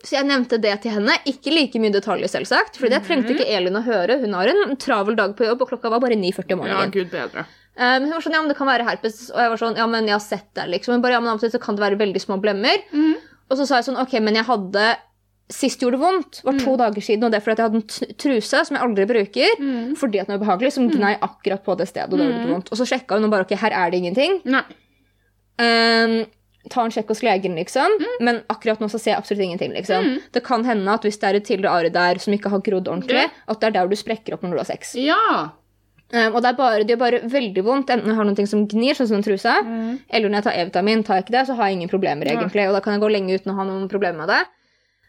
A: så jeg nevnte det til henne. Ikke like mye detaljer, selvsagt. For det trengte ikke Elin å høre. Hun har en travel dag på jobb, og klokka var bare 9.40 om
B: Ja,
A: morgenen.
B: gud bedre.
A: Eh, Men hun var sånn, ja, men det kan være herpes. Og jeg var sånn, ja, men jeg har sett det, liksom. Hun bare, ja, men av og til så kan det være veldig små blemmer.
B: Mm.
A: Og så sa jeg sånn, ok, men jeg hadde Sist gjorde det vondt, var to dager siden, og det er fordi jeg hadde en truse som jeg aldri bruker,
B: mm.
A: fordi at den er ubehagelig, som gnei akkurat på det stedet, og da gjorde det vondt. Og så sjekka hun og bare, ok, her er det ingenting.
B: Nei.
A: Um, ta en sjekk hos legen, liksom. Men akkurat nå så ser jeg absolutt ingenting, liksom. Det kan hende at hvis det er et tidligere arr der som ikke har grodd ordentlig,
B: Ja.
A: at det er der du sprekker opp når du har sex.
B: Ja.
A: Um, og det bare, det gjør bare veldig vondt, enten jeg har noe som gnir, sånn som den trusa, eller når jeg tar E-vitamin, tar jeg ikke det, så har jeg ingen problemer,
B: Ja.
A: egentlig. Og da kan jeg gå lenge uten å ha noen problemer med det.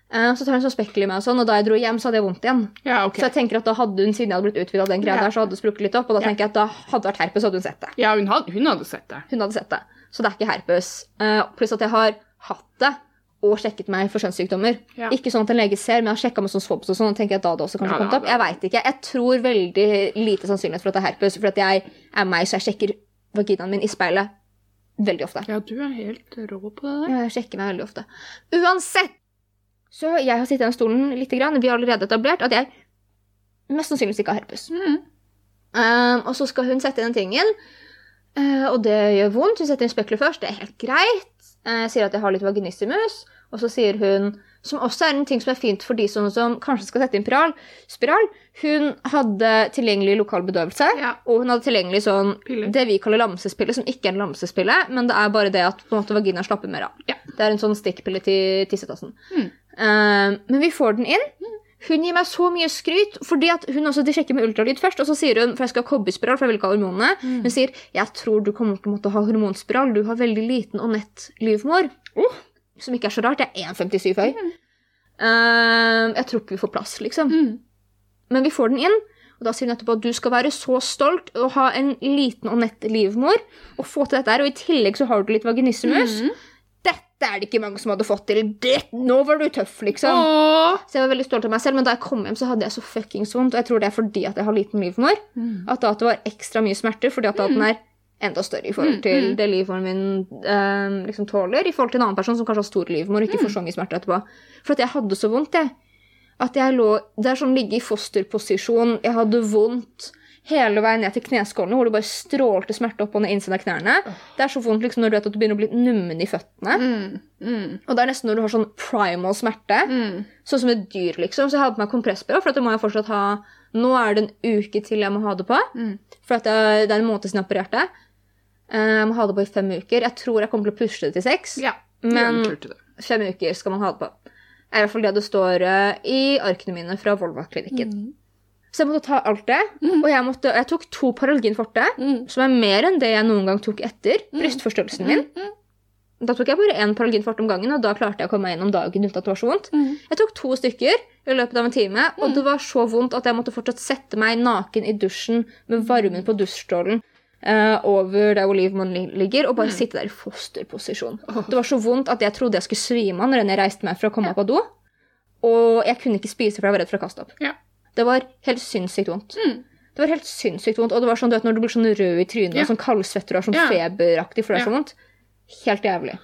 A: Uh, så tar hun så spekkel i meg og sånn, og da jeg dro hjem, så hadde jeg vondt igjen.
B: Ja, okay.
A: Så jeg tenker at da hadde hun, siden jeg hadde blitt utvidet av den greia
B: Ja.
A: der, så hadde det sprukket litt opp, og da tenker jeg at da hadde det vært herpes, så hadde hun sett det.
B: Ja, hun hadde, hun hadde sett det.
A: Hun hadde sett det. Så det er ikke herpes. Uh, pluss at jeg har hatt det og sjekket meg for kjønnssykdommer.
B: Ja.
A: Ikke sånn at en lege ser, men jeg har sjekka med sånn swabs og sånn. og tenker jeg at da hadde også kanskje kommet opp. Jeg vet ikke. Jeg tror veldig lite sannsynlighet for at det er herpes, for at jeg er meg, så jeg sjekker vaginaen min i speilet veldig ofte.
B: Ja, du er helt rå på det der.
A: Ja, jeg sjekker meg veldig ofte. Uansett! Så jeg har sittet i den stolen litt. Grann. Vi har allerede etablert at jeg mest sannsynligvis ikke har herpes.
B: Mm.
A: Um, og så skal hun sette inn den tingen, uh, og det gjør vondt. Hun setter inn spekler først, det er helt greit. Uh, sier at jeg har litt vaginissimus, og så sier hun, som også er en ting som er fint for de som, som kanskje skal sette inn spiral, spiral Hun hadde tilgjengelig lokal bedøvelse,
B: Ja.
A: og hun hadde tilgjengelig sånn
B: Pille.
A: det vi kaller lamsespille, som ikke er en lamsespille, men det er bare det at på en måte vagina slapper mer av.
B: Ja.
A: Det er en sånn stikkpille til tissetassen.
B: Mm.
A: Um, men vi får den inn. Hun gir meg så mye skryt, fordi at hun også, de sjekker med ultralyd først, og så sier hun, for jeg skal ha kobberspiral, for jeg vil ikke ha hormonene,
B: Mm.
A: hun sier, jeg tror du kommer til å måtte ha hormonspiral, du har veldig liten og nett livmor,
B: Oh.
A: som ikke er så rart, jeg er 1,57 høy. Um, jeg tror ikke vi får plass, liksom.
B: Mm.
A: Men vi får den inn, og da sier hun etterpå at du skal være så stolt og ha en liten og nett livmor, og få til dette her, og i tillegg så har du litt vaginismus.
B: Mhm.
A: Dette er det ikke mange som hadde fått til. Det, nå var du tøff, liksom.
B: Åh.
A: Så jeg var veldig stolt av meg selv, men da jeg kom hjem, så hadde jeg så fuckings vondt. Og jeg tror det er fordi at jeg har liten livmor.
B: Mm.
A: At da at det var ekstra mye smerter, fordi at da den er enda større i forhold
B: Mm,
A: til
B: mm.
A: det livmoren min eh, liksom tåler, i forhold til en annen person som kanskje har stor livmor og ikke får så mye smerter etterpå. For at jeg hadde så vondt, jeg. At jeg lå Det er sånn ligge i fosterposisjon. Jeg hadde vondt hele veien ned til kneskålene, hvor det bare strålte smerte opp og ned innsiden av knærne. Det er så vondt liksom når du vet at du begynner å bli nummen i føttene.
B: Mm. Mm.
A: Og det er nesten når du har sånn primal smerte.
B: Mm.
A: Sånn som et dyr, liksom. Så jeg hadde på meg kompressbyrå, for at det må jeg fortsatt ha Nå er det en uke til jeg må ha det på.
B: Mm.
A: For at jeg, det er en måned siden jeg opererte. Eh, Jeg må ha det på i fem uker. Jeg tror jeg kommer til å pushe det til seks.
B: Ja.
A: Men fem uker skal man ha det på. Det er i hvert fall det det står eh, i arkene mine fra Volva-klinikken.
B: Mm.
A: Så jeg måtte ta alt det.
B: Mm.
A: Og jeg, måtte, jeg tok to Paralgin forte,
B: Mm.
A: som er mer enn det jeg noen gang tok etter brystforstørrelsen min.
B: Mm.
A: Da tok jeg bare én Paralgin fort om gangen, og da klarte jeg å komme meg gjennom dagen uten at det var så vondt.
B: Mm.
A: Jeg tok to stykker i løpet av en time, og det var så vondt at jeg måtte fortsatt sette meg naken i dusjen med varmen på dusjstrålen Uh, over der hvor ligger, og bare sitte der i fosterposisjon.
B: Oh.
A: Det var så vondt at jeg trodde jeg skulle svime av når jeg reiste meg for å komme opp av do. Og jeg kunne ikke spise, for jeg var redd for å kaste opp.
B: Ja.
A: Det var helt sinnssykt vondt.
B: Mm.
A: Det var helt sinnssykt vondt. Og det var sånn, du vet, når du blir sånn rød i trynet
B: Ja.
A: og sånn kaldsvetter og er sånn
B: Ja.
A: feberaktig for det er så vondt. Helt jævlig.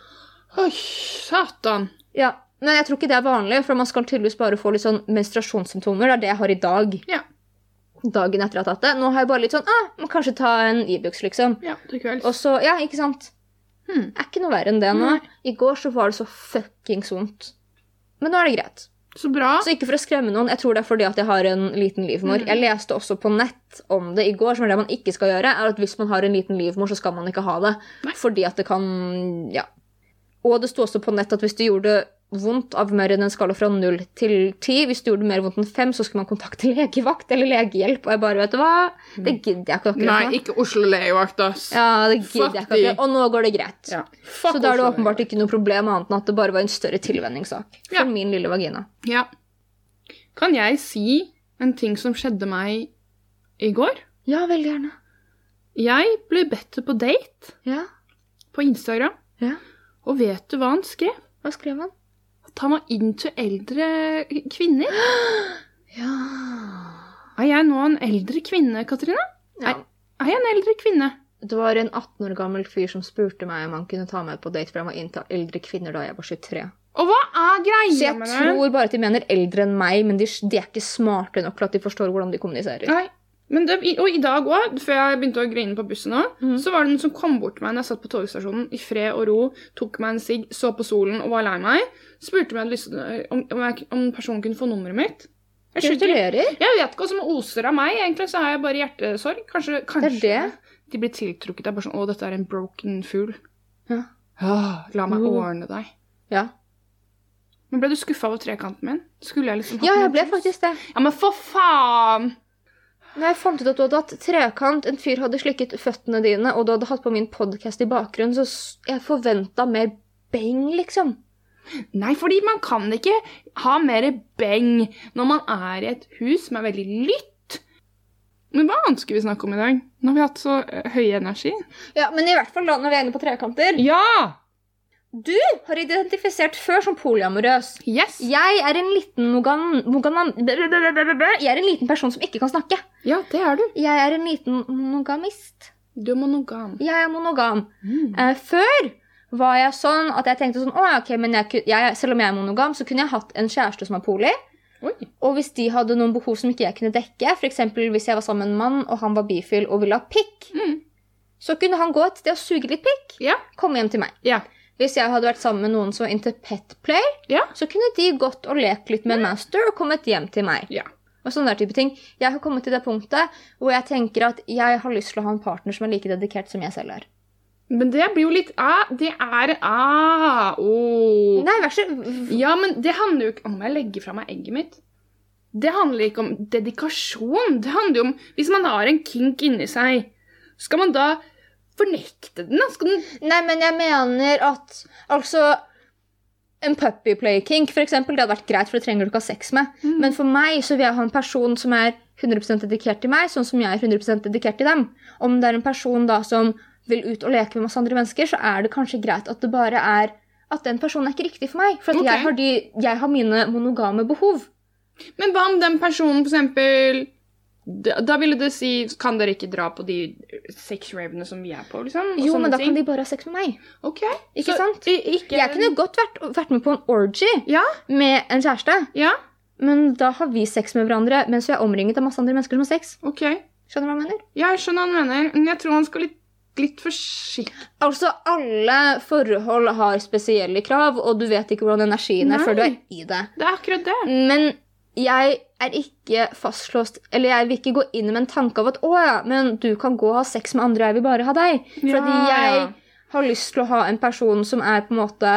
B: Oi, satan.
A: Ja, Men jeg tror ikke det er vanlig, for man skal tydeligvis bare få litt sånn menstruasjonssymptomer. Det er det jeg har i dag.
B: Ja.
A: Dagen etter at jeg har tatt det. Nå har jeg bare litt sånn ah, må kanskje ta en Ibux, liksom.
B: Ja, til kvelds.
A: Og så, ja, ikke sant?
B: Hmm.
A: Er ikke noe verre enn det nå.
B: Nei.
A: I går så var det så fuckings vondt. Men nå er det greit.
B: Så bra.
A: Så ikke for å skremme noen, jeg tror det er fordi at jeg har en liten livmor.
B: Mm.
A: Jeg leste også på nett om det i går, som er det man ikke skal gjøre, er at hvis man har en liten livmor, så skal man ikke ha det.
B: Nei.
A: Fordi at det kan Ja. Og det sto også på nett at hvis du gjorde vondt av humøret den skala fra null til ti, hvis du gjorde mer vondt enn fem, så skulle man kontakte legevakt eller legehjelp. Og jeg bare, vet du hva, det gidder jeg ikke akkurat
B: Nei, ikke Oslo legevakt, ass.
A: Ja, det
B: Fuck
A: gidder jeg ikke akkurat. Og nå går det greit.
B: Ja. Fuck
A: Så da er det åpenbart ikke noe problem annet enn at det bare var en større tilvenningssak for
B: Ja.
A: min lille vagina.
B: Ja. Kan jeg si en ting som skjedde meg i går?
A: Ja, veldig gjerne.
B: Jeg ble bedt på date
A: Ja,
B: på Instagram,
A: ja.
B: og vet du hva han skrev?
A: Hva skrev han?
B: At meg inn til eldre kvinner.
A: Ja.
B: Er jeg nå en eldre kvinne, Katrine?
A: ja.
B: Er jeg en eldre kvinne?
A: Det var en 18 år gammel fyr som spurte meg om han kunne ta meg på date, for han var inntatt eldre kvinner da jeg var 23.
B: Og hva er
A: Så
B: greia
A: jeg
B: med det?
A: tror bare at de mener eldre enn meg, men de, de er ikke smarte nok til at de forstår hvordan de kommuniserer.
B: Nei. Men det, og i dag òg, før jeg begynte å grine på bussen, også,
A: mm.
B: så var det noen som kom bort til meg når jeg satt på togstasjonen i fred og ro, tok meg en sigg, så på solen og var lei meg. Spurte meg om, om, jeg, om personen kunne få nummeret mitt. Jeg,
A: Gratulerer.
B: jeg vet ikke hva som oser av meg. Egentlig så har jeg bare hjertesorg. Kanskje, kanskje
A: det.
B: de blir tiltrukket av sånn Å, dette er en broken fool.
A: Ja.
B: Åh, la meg
A: Oh.
B: ordne deg.
A: Ja.
B: Men ble du skuffa over trekanten min? Skulle jeg liksom hatt
A: ja, jeg ble faktisk det.
B: Ja, men for faen!
A: Når jeg fant ut at du hadde hatt trekant, en fyr hadde slikket føttene dine, og du hadde hatt på min podkast i bakgrunnen, så jeg forventa mer beng, liksom.
B: Nei, fordi man kan ikke ha mer beng når man er i et hus som er veldig lytt. Men hva annet skulle vi snakke om i dag? Nå har vi hatt så eh, høy energi.
A: Ja, Men i hvert fall da når vi er inne på trekanter.
B: Ja!
A: Du har identifisert før som polyamorøs.
B: Yes!
A: Jeg er en liten mogan... mogan Jeg er en liten person som ikke kan snakke.
B: Ja, det er du.
A: Jeg er en liten monogamist.
B: Du er monogam.
A: Jeg er monogam.
B: Mm.
A: Eh, før var jeg sånn at jeg tenkte sånn, å, ok, men jeg, jeg, selv om jeg er monogam, så kunne jeg hatt en kjæreste som er poli.
B: Oi.
A: Og hvis de hadde noen behov som ikke jeg kunne dekke, f.eks. hvis jeg var sammen med en mann, og han var bifil og ville ha pikk,
B: Mm.
A: så kunne han gå et sted og suge litt pikk,
B: Ja.
A: komme hjem til meg.
B: Ja.
A: Hvis jeg hadde vært sammen med noen som var into petplay,
B: Ja.
A: så kunne de gått og lekt litt med en master og kommet hjem til meg.
B: Ja.
A: Og sånne type ting. Jeg har kommet til det punktet hvor jeg tenker at jeg har lyst til å ha en partner som er like dedikert som jeg selv er.
B: Men det blir jo litt ah, Det er ah, oh.
A: Nei, vær så
B: Ja, men det handler jo ikke om jeg legge fra meg egget mitt. Det handler ikke om dedikasjon. Det handler jo om Hvis man har en kink inni seg, skal man da fornekte den? Skal den
A: Nei, men jeg mener at Altså En puppy play kink, eksempel, det hadde vært greit, for det trenger du ikke ha sex med.
B: Mm.
A: Men for meg så vil jeg ha en person som er 100% dedikert til meg, sånn som jeg er 100% dedikert til dem. Om det er en person da som vil ut og leke med masse andre mennesker, så er det kanskje greit at det bare er at den personen er ikke riktig for meg. For at
B: Ok.
A: jeg, har de, jeg har mine monogame behov.
B: Men hva om den personen for eksempel da, da ville det si Kan dere ikke dra på de sexravene som vi er på? liksom? Og
A: Jo, men da
B: ting?
A: kan de bare ha sex med meg.
B: Ok.
A: Ikke
B: Så,
A: sant?
B: Ikke...
A: Jeg kunne godt vært, vært med på en orgy
B: Ja,
A: med en kjæreste,
B: ja,
A: men da har vi sex med hverandre mens vi er omringet av masse andre mennesker som har sex.
B: ok.
A: Skjønner du hva han mener?
B: Ja, jeg skjønner hva han mener, men jeg tror han skal litt, litt forsiktig
A: Altså, alle forhold har spesielle krav, og du vet ikke hvordan energien er
B: Nei.
A: før du er i det.
B: Det er akkurat det.
A: Men jeg er ikke fastlåst Eller jeg vil ikke gå inn med en tanke av at å ja, men du kan gå og ha sex med andre, jeg vil bare ha deg. Fordi jeg har lyst til å ha en person som er på en måte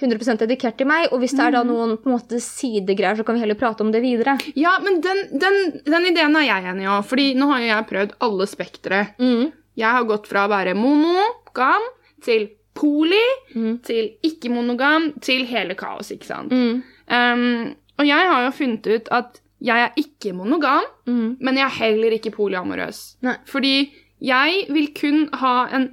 A: 100% dedikert til meg, og hvis det er da noen på en måte sidegreier, så kan vi heller prate om det videre.
B: Ja, men den, den, den ideen er jeg enig i òg, Fordi nå har jo jeg prøvd alle spektre.
A: Mm.
B: Jeg har gått fra å være monogam til poli
A: Mm.
B: til ikke-monogam til hele kaos, ikke sant?
A: Mm.
B: Um, og jeg har jo funnet ut at jeg er ikke monogam,
A: Mm.
B: men jeg er heller ikke polyamorøs.
A: Nei.
B: Fordi jeg vil kun ha en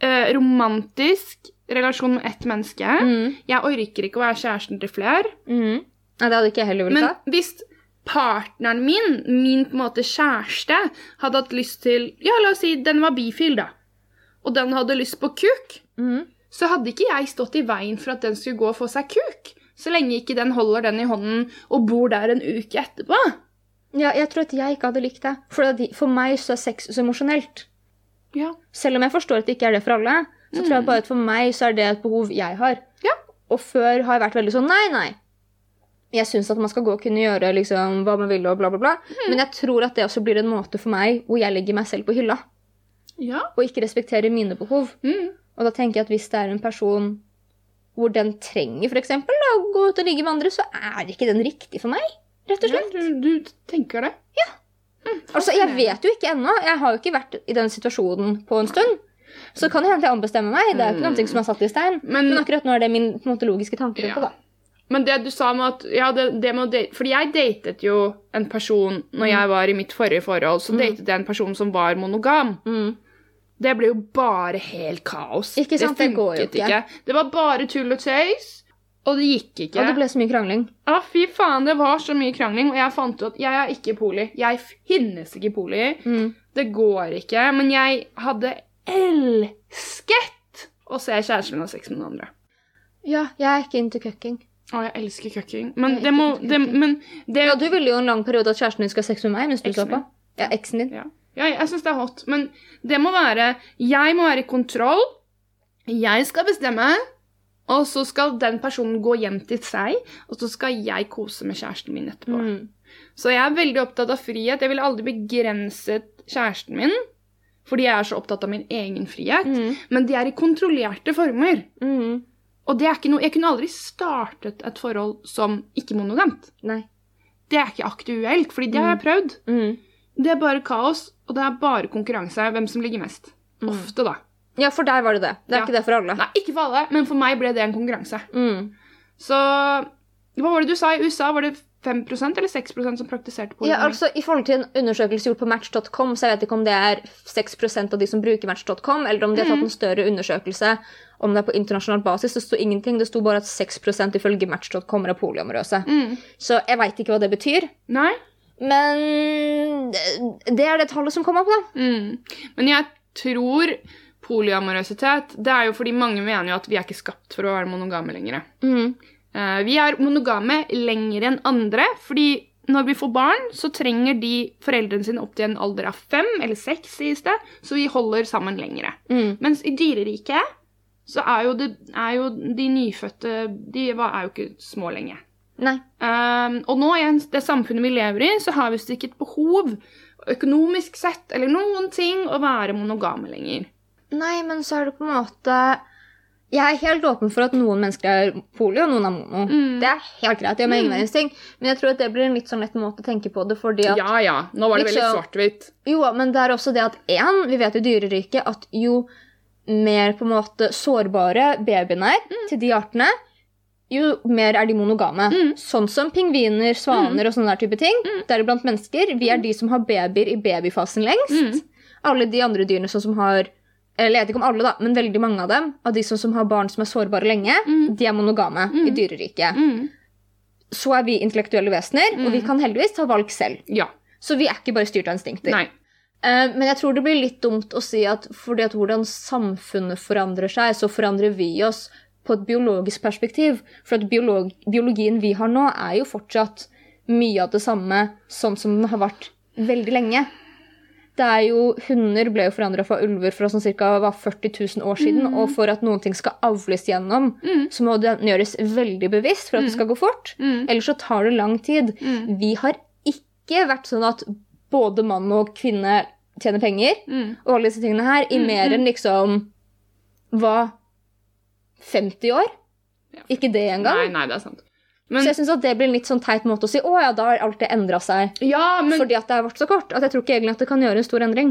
B: eh, romantisk relasjon med ett menneske.
A: Mm.
B: Jeg orker ikke å være kjæresten til flere.
A: Mm. Ja, det hadde ikke jeg heller villet
B: Men
A: ha.
B: hvis partneren min, min på en måte kjæreste, hadde hatt lyst til Ja, la oss si den var bifil, da. Og den hadde lyst på kuk,
A: Mm.
B: så hadde ikke jeg stått i veien for at den skulle gå og få seg kuk. Så lenge ikke den holder den i hånden og bor der en uke etterpå.
A: Ja, jeg tror at jeg ikke hadde likt det. For, for meg så er sex så emosjonelt.
B: Ja.
A: Selv om jeg forstår at det ikke er det for alle, så tror jeg bare at for meg så er det et behov jeg har.
B: Ja.
A: Og før har jeg vært veldig sånn nei, nei. Jeg syns at man skal gå og kunne gjøre liksom, hva man vil og bla, bla, bla. Men jeg tror at det også blir en måte for meg hvor jeg legger meg selv på hylla.
B: Ja.
A: Og ikke respekterer mine behov.
B: Mm.
A: Og da tenker jeg at hvis det er en person hvor den trenger for da, å gå ut og ligge med andre, så er ikke den riktig for meg. Rett og
B: ja
A: slett.
B: du, du tenker det? Ja.
A: Altså, Jeg vet jo ikke ennå. Jeg har jo ikke vært i den situasjonen på en stund. Så det kan hende at jeg ombestemmer meg. Det er jo ikke noe som er satt i stein.
B: Men,
A: Men akkurat nå er det min på måte, logiske tanke rundt det. da.
B: men det du sa med at ja, det, det med date, Fordi jeg datet jo en person når jeg var i mitt forrige forhold. Så datet jeg en person som var monogam.
A: Mm.
B: Det ble jo bare helt kaos.
A: Ikke sant, det går jo
B: ikke.
A: ikke.
B: Det var bare tull og tøys, og det gikk ikke.
A: Og det ble så mye krangling.
B: Ja, fy faen, det var så mye krangling, og jeg fant ut at jeg er ikke poli. Jeg finnes ikke poli.
A: Mm.
B: Det går ikke. Men jeg hadde elsket å se kjæresten min ha sex med noen andre.
A: Ja, jeg er ikke into cucking.
B: Å, jeg elsker cucking. Men det må det. Men det
A: Ja, Du ville jo en lang periode at kjæresten din skal ha sex med meg mens du så
B: Eksen
A: på. Ja, eksen din.
B: Ja, ja jeg syns det er hot. Men det må være Jeg må være i kontroll. Jeg skal bestemme. Og så skal den personen gå hjem til seg, og så skal jeg kose med kjæresten min etterpå.
A: Mm.
B: Så jeg er veldig opptatt av frihet. Jeg ville aldri begrenset kjæresten min, fordi jeg er så opptatt av min egen frihet.
A: Mm.
B: Men de er i kontrollerte former.
A: Mm.
B: Og det er ikke noe Jeg kunne aldri startet et forhold som ikke-monogamt. Det er ikke aktuelt, fordi det har jeg prøvd.
A: Mm.
B: Det er bare kaos, og det er bare konkurranse. Hvem som ligger mest. Ofte, da.
A: Ja, for deg var det det. Det er
B: Ja.
A: ikke det for alle.
B: Nei, ikke for alle, men for meg ble det en konkurranse.
A: Mm.
B: Så hva var det du sa? I USA var det 5% eller 6% som praktiserte polygami?
A: Ja, altså I forhold til en undersøkelse gjort på Match.com, så jeg vet ikke om det er 6% av de som bruker Match.com, eller om de har tatt en større undersøkelse om det er på internasjonal basis. Det sto ingenting. Det sto bare at 6% ifølge Match.com er poliamorøse.
B: Mm.
A: Så jeg veit ikke hva det betyr.
B: Nei?
A: Men det- er det tallet som kom opp, da.
B: Mm. Men jeg tror polyamorøsitet Det er jo fordi mange mener jo at vi er ikke skapt for å være monogame lenger.
A: Mm.
B: Eh, vi er monogame lenger enn andre, fordi når vi får barn, så trenger de foreldrene sine opp til en alder av fem eller seks, sies det, så vi holder sammen lengre.
A: Mm.
B: Mens i dyreriket så er jo, det, er jo de nyfødte De er jo ikke små lenge.
A: Nei.
B: Um, og nå i det samfunnet vi lever i, så har vi ikke et behov økonomisk sett eller noen ting å være monogame lenger.
A: Nei, men så er det på en måte Jeg er helt åpen for at noen mennesker er poli, og noen er mono.
B: Mm.
A: Det er helt greit. Det gjør meg ingen verdens ting. Men jeg tror at det blir en litt sånn lett måte å tenke på det, fordi at
B: Ja ja, nå var det veldig
A: Liksom-
B: svart-hvitt.
A: Jo, men det er også det at én, vi vet jo i dyreriket at jo mer på en måte sårbare babyene er til de artene, jo mer er de monogame.
B: Mm.
A: Sånn som pingviner, svaner og sånne der type ting. Deriblant mennesker. Vi er de som har babyer i babyfasen lengst.
B: Mm.
A: Alle de andre dyrene sånn som har eller jeg vet ikke om alle, da, men veldig mange av dem, av de som, som har barn som er sårbare lenge,
B: Mm.
A: de er monogame i dyreriket.
B: Mm.
A: Så er vi intellektuelle vesener, og vi kan heldigvis ta valg selv.
B: Ja.
A: Så vi er ikke bare styrt av instinkter.
B: Nei.
A: Eh, Men jeg tror det blir litt dumt å si at fordi at hvordan samfunnet forandrer seg, så forandrer vi oss på et biologisk perspektiv. For at biolog biologien vi har nå, er jo fortsatt mye av det samme sånn som den har vært veldig lenge. Det er jo, Hunder ble jo forandra fra ulver for sånn ca. 40 000 år siden. Og for at noen ting skal avles gjennom, så må det gjøres veldig bevisst for at det skal gå fort.
B: Mm.
A: Ellers så tar det lang tid.
B: Mm.
A: Vi har ikke vært sånn at både mann og kvinne tjener penger,
B: Mm.
A: og alle disse tingene her, i mer enn liksom hva 50 år?
B: Ja.
A: Ikke det engang.
B: Nei, nei, det er sant. Men,
A: Så jeg syns det blir en litt sånn teit måte å si å ja, da har alt det endra seg.
B: ja, men
A: Fordi at det har vært så kort. At jeg tror ikke egentlig at det kan gjøre en stor endring.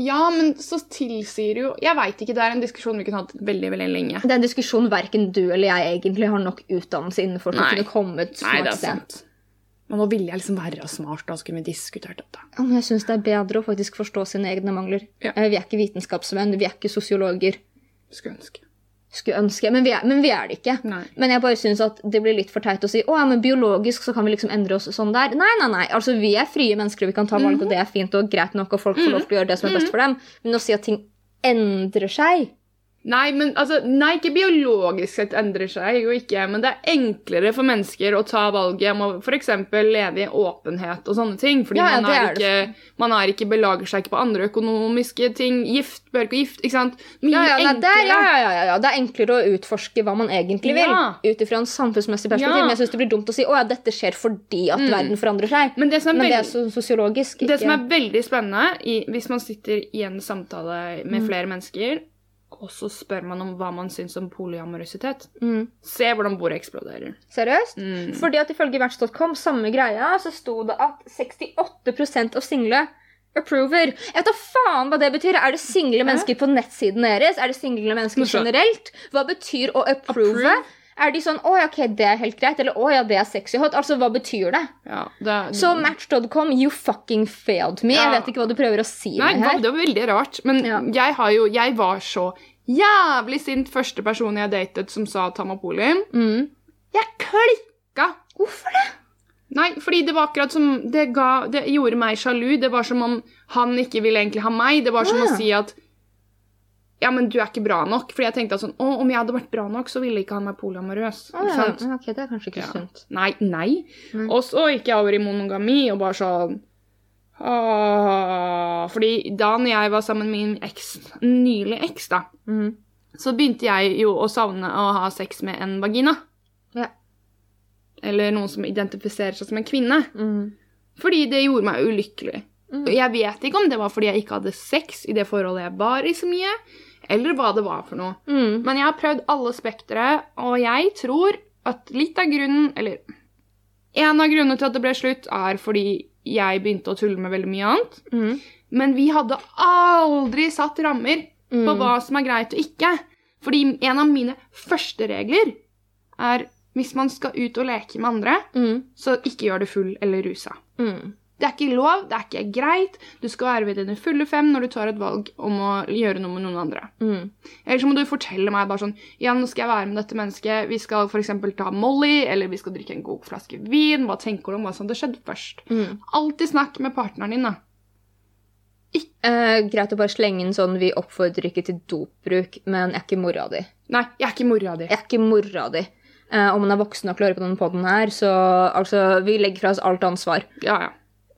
B: Ja, men så tilsier jo Jeg veit ikke, det er en diskusjon vi kunne hatt veldig, veldig lenge.
A: Det er en diskusjon verken du eller jeg egentlig har nok utdannelse innenfor til å
B: Nei.
A: kunne komme et
B: Nei,
A: smart
B: det er
A: sted.
B: sant. Men nå ville jeg liksom være smart, da så kunne vi diskutert dette.
A: Ja, men jeg syns det er bedre å faktisk forstå sine egne mangler.
B: Ja.
A: Eh, Vi er ikke vitenskapsmenn, vi er ikke sosiologer.
B: Skulle ønske.
A: Skulle ønske, men vi er, men vi er det ikke.
B: Nei.
A: Men jeg bare syns at det blir litt for teit å si å ja, men biologisk så kan vi liksom endre oss sånn der. Nei, nei, nei. Altså, vi er frie mennesker, og vi kan ta valg, og det er fint og greit nok, og folk får lov til å gjøre det som er best for dem. Men å si at ting endrer seg
B: Nei, men altså, nei, ikke biologisk sett endrer seg jo ikke, men det er enklere for mennesker å ta valget om å f.eks. leve i åpenhet og sånne ting. Fordi
A: Ja,
B: man, er ikke, man er ikke belager seg ikke på andre økonomiske ting. Gift, bør ikke gift, ikke sant? Mye
A: ja, ja, enklere. det, er, ja, ja, det er enklere å utforske hva man egentlig vil. Ut ifra en samfunnsmessig perspektiv. Men jeg syns det blir dumt å si å ja, dette skjer fordi at verden forandrer seg.
B: Men det som er
A: Men det er sosiologisk. Ikke...
B: Det som er veldig spennende, i, hvis man sitter i en samtale med flere mennesker, og så spør man om hva man syns om polyamorøsitet,
A: mm.
B: se hvordan bordet eksploderer.
A: Seriøst?
B: Mm.
A: Fordi at ifølge Verts.com, samme greia, så sto det at 68% av single approver. Jeg vet da faen hva det betyr. Er det single mennesker på nettsiden deres? Er det single mennesker generelt? Hva betyr å approve?
B: Approve?
A: Er de sånn 'Å ja, ok, det er helt greit', eller 'Å ja, det er sexy hot'? Altså, hva betyr det?
B: Ja, det,
A: Så Match.com, you fucking failed me. Jeg vet ikke hva du prøver å si
B: Nei,
A: med her.
B: det var veldig rart. Men
A: Ja.
B: jeg har jo Jeg var så jævlig sint første person jeg datet som sa var.
A: Mm.
B: Jeg klikka!
A: Hvorfor det?
B: Nei, fordi det var akkurat som det, ga, det gjorde meg sjalu. Det var som om han ikke ville egentlig ha meg. Det var som
A: ja.
B: å si at Ja, men du er ikke bra nok. Fordi jeg tenkte at sånn Å, om jeg hadde vært bra nok, så ville ikke han være polyamorøs.
A: Ah, ja. Ja, Ok, det er kanskje ikke
B: Ja.
A: sunt.
B: Nei, nei.
A: Nei.
B: Og så gikk jeg over i monogami og bare sånn Åh, fordi da når jeg var sammen med min eks, nylig eks, da,
A: Mm.
B: så begynte jeg jo å savne å ha sex med en vagina.
A: Ja.
B: Eller noen som identifiserer seg som en kvinne.
A: Mm.
B: Fordi det gjorde meg ulykkelig.
A: Mm.
B: Jeg vet ikke om det var fordi jeg ikke hadde sex i det forholdet jeg var i så mye, eller hva det var for noe.
A: Mm.
B: Men jeg har prøvd alle spektre, og jeg tror at litt av grunnen Eller en av grunnene til at det ble slutt, er fordi jeg begynte å tulle med veldig mye annet.
A: Mm.
B: Men vi hadde aldri satt rammer på
A: Mm.
B: hva som er greit og ikke. Fordi en av mine første regler er hvis man skal ut og leke med andre,
A: Mm.
B: så ikke gjør det full eller rusa.
A: Mm.
B: Det er ikke lov, det er ikke greit. Du skal være ved dine fulle fem når du tar et valg om å gjøre noe med noen andre.
A: Mm.
B: Eller så må du fortelle meg bare sånn Ja, nå skal jeg være med dette mennesket. Vi skal f.eks. ta Molly, eller vi skal drikke en god flaske vin. Hva tenker du om hva som hadde skjedd først?
A: Mm.
B: Alltid snakk med partneren din, da.
A: Uh, greit å bare slenge inn sånn Vi oppfordrer ikke til dopbruk, men jeg er ikke mora di.
B: Nei, jeg er ikke mora di.
A: Jeg er ikke mora di. Uh, om man er voksen nok til å høre på denne poden her, så altså, vi legger fra oss alt ansvar.
B: Ja, ja.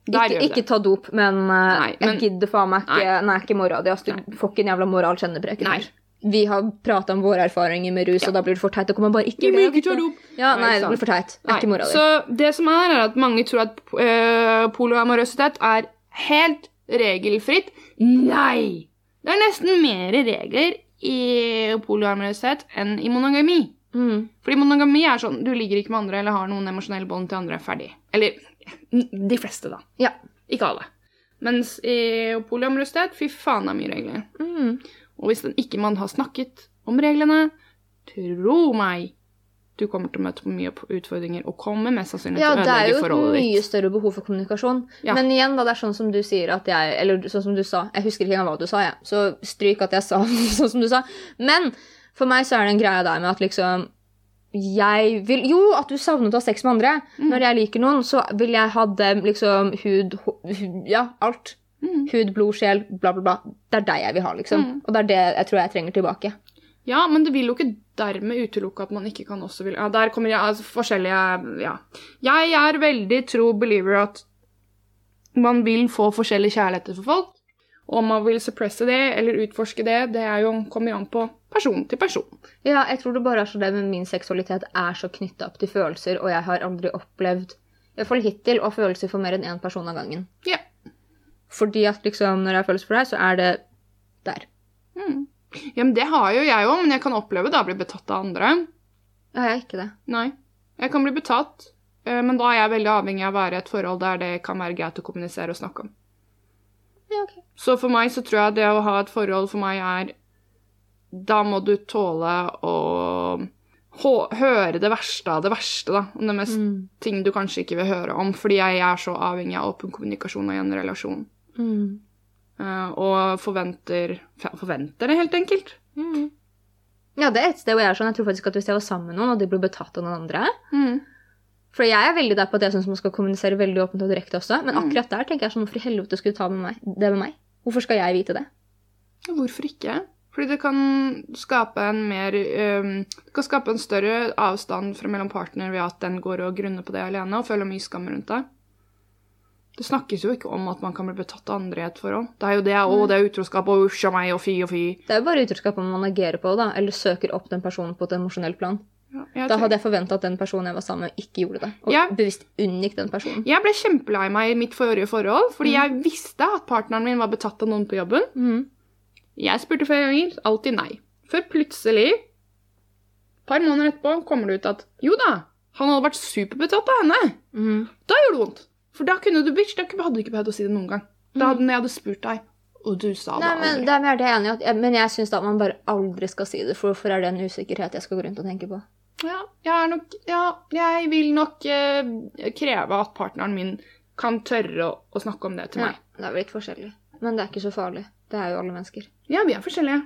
A: Ikke, ikke ta dop, men, eh,
B: Nei, men-
A: jeg gidder faen meg ikke Nei, ikke mora di. Altså, Du får ikke en jævla moral kjennepreken her. Vi har prata om våre erfaringer med rus, og da blir det for teit. Da kommer man bare ikke
B: Vi
A: det,
B: ikke ta dop.
A: Ja,
B: Nei,
A: det blir for teit. Er
B: Nei,
A: ikke mora di.
B: Så det som er, er at mange tror at uh, poloamorøsitet er helt regelfritt. Nei! Det er nesten mer regler i polyamorøsitet enn i monogami.
A: Mm.
B: Fordi monogami er sånn du ligger ikke med andre eller har noen emosjonelle bånd til andre. Ferdig. Eller de fleste, da.
A: Ja.
B: Ikke alle. Mens i polyamorøsitet, fy faen, det er mye regler.
A: Mm.
B: Og hvis den ikke man har snakket om reglene, tro meg, du kommer til å møte på mye utfordringer og kommer mest sannsynlig
A: Ja,
B: til å
A: det er jo et mye
B: ditt.
A: større behov for kommunikasjon.
B: Ja.
A: Men igjen, da, det er sånn som du sier at jeg Eller sånn som du sa. Jeg husker ikke engang hva du sa, jeg. Så stryk at jeg sa sånn som du sa. Men for meg så er det en greie der med at liksom jeg vil Jo, at du savnet å ha sex med andre.
B: Mm.
A: Når jeg liker noen, så vil jeg ha dem liksom hud, hud Ja, alt.
B: Mm.
A: Hud, blod, sjel, bla, bla, bla. Det er deg jeg vil ha, liksom.
B: Mm.
A: Og det er det jeg tror jeg trenger tilbake.
B: Ja, men det vil jo ikke dermed utelukke at man ikke kan også vil Ja, der kommer jeg, altså, forskjellige Ja. Jeg er veldig tro believer at man vil få forskjellige kjærligheter for folk. Om man vil suppresse det eller utforske det, det er jo, kommer jo an på person til person.
A: Ja, jeg tror det bare er så det med min seksualitet er så knytta opp til følelser, og jeg har aldri opplevd, i hvert fall hittil, å følelser for mer enn én person av gangen.
B: Ja.
A: Fordi at liksom, når jeg har følelser for deg, så er det der.
B: Mm. ja, men det har jo jeg òg, men jeg kan oppleve da å bli betatt av andre.
A: Ja, jeg er ikke det.
B: Nei. Jeg kan bli betatt, eh, men da er jeg veldig avhengig av å være i et forhold der det kan være greit å kommunisere og snakke om.
A: Ja, ok.
B: Så for meg så tror jeg det å ha et forhold for meg er Da må du tåle å høre det verste av det verste, da. Om det mest
A: Mm.
B: ting du kanskje ikke vil høre om, fordi jeg er så avhengig av åpen kommunikasjon og i en relasjon.
A: Mm.
B: Uh, og forventer Forventer det, helt enkelt.
A: Mm. Ja, det er et sted hvor jeg er sånn. Jeg tror faktisk at hvis jeg var sammen med noen, og de ble betatt av noen andre For jeg er veldig der på at jeg syns man skal kommunisere veldig åpent og direkte også. Men
B: Mm.
A: akkurat der tenker jeg sånn, hvorfor i helvete skulle du ta med meg, det med meg? Hvorfor skal jeg vite det?
B: Hvorfor ikke? Fordi det kan skape en mer um, Det kan skape en større avstand fra mellom partner ved at den går og grunner på det alene og føler mye skam rundt det. Det snakkes jo ikke om at man kan bli betatt av andre i et forhold. Det er jo det, å, det er utroskap, og usj meg, og fy og fy.
A: Det er jo bare utroskap om man agerer på det, da, eller søker opp den personen på et emosjonelt plan.
B: Ja,
A: Da hadde jeg forventa at den personen jeg var sammen med, ikke gjorde det. Og
B: Ja.
A: bevisst unngikk den personen.
B: jeg ble kjempelei meg i mitt forrige forhold, fordi jeg visste at partneren min var betatt av noen på jobben.
A: Mm.
B: Jeg spurte flere ganger, alltid nei. Før plutselig, et par måneder etterpå, kommer det ut at jo da, han hadde vært superbetatt av henne.
A: Mm.
B: Da gjorde det vondt. For da kunne du bitch, da hadde du ikke behøvd å si det noen gang. Da hadde jeg hadde spurt deg, og du sa det
A: Nei, men
B: aldri.
A: det er mer det enig at Men jeg syns man bare aldri skal si det, for hvorfor er det en usikkerhet jeg skal gå rundt og tenke på?
B: Ja, jeg nok Ja, jeg vil nok eh, kreve at partneren min kan tørre å, å snakke om det til
A: Ja,
B: meg.
A: det er vel litt forskjellig. Men det er ikke så farlig. Det er jo alle mennesker.
B: Ja, vi er forskjellige.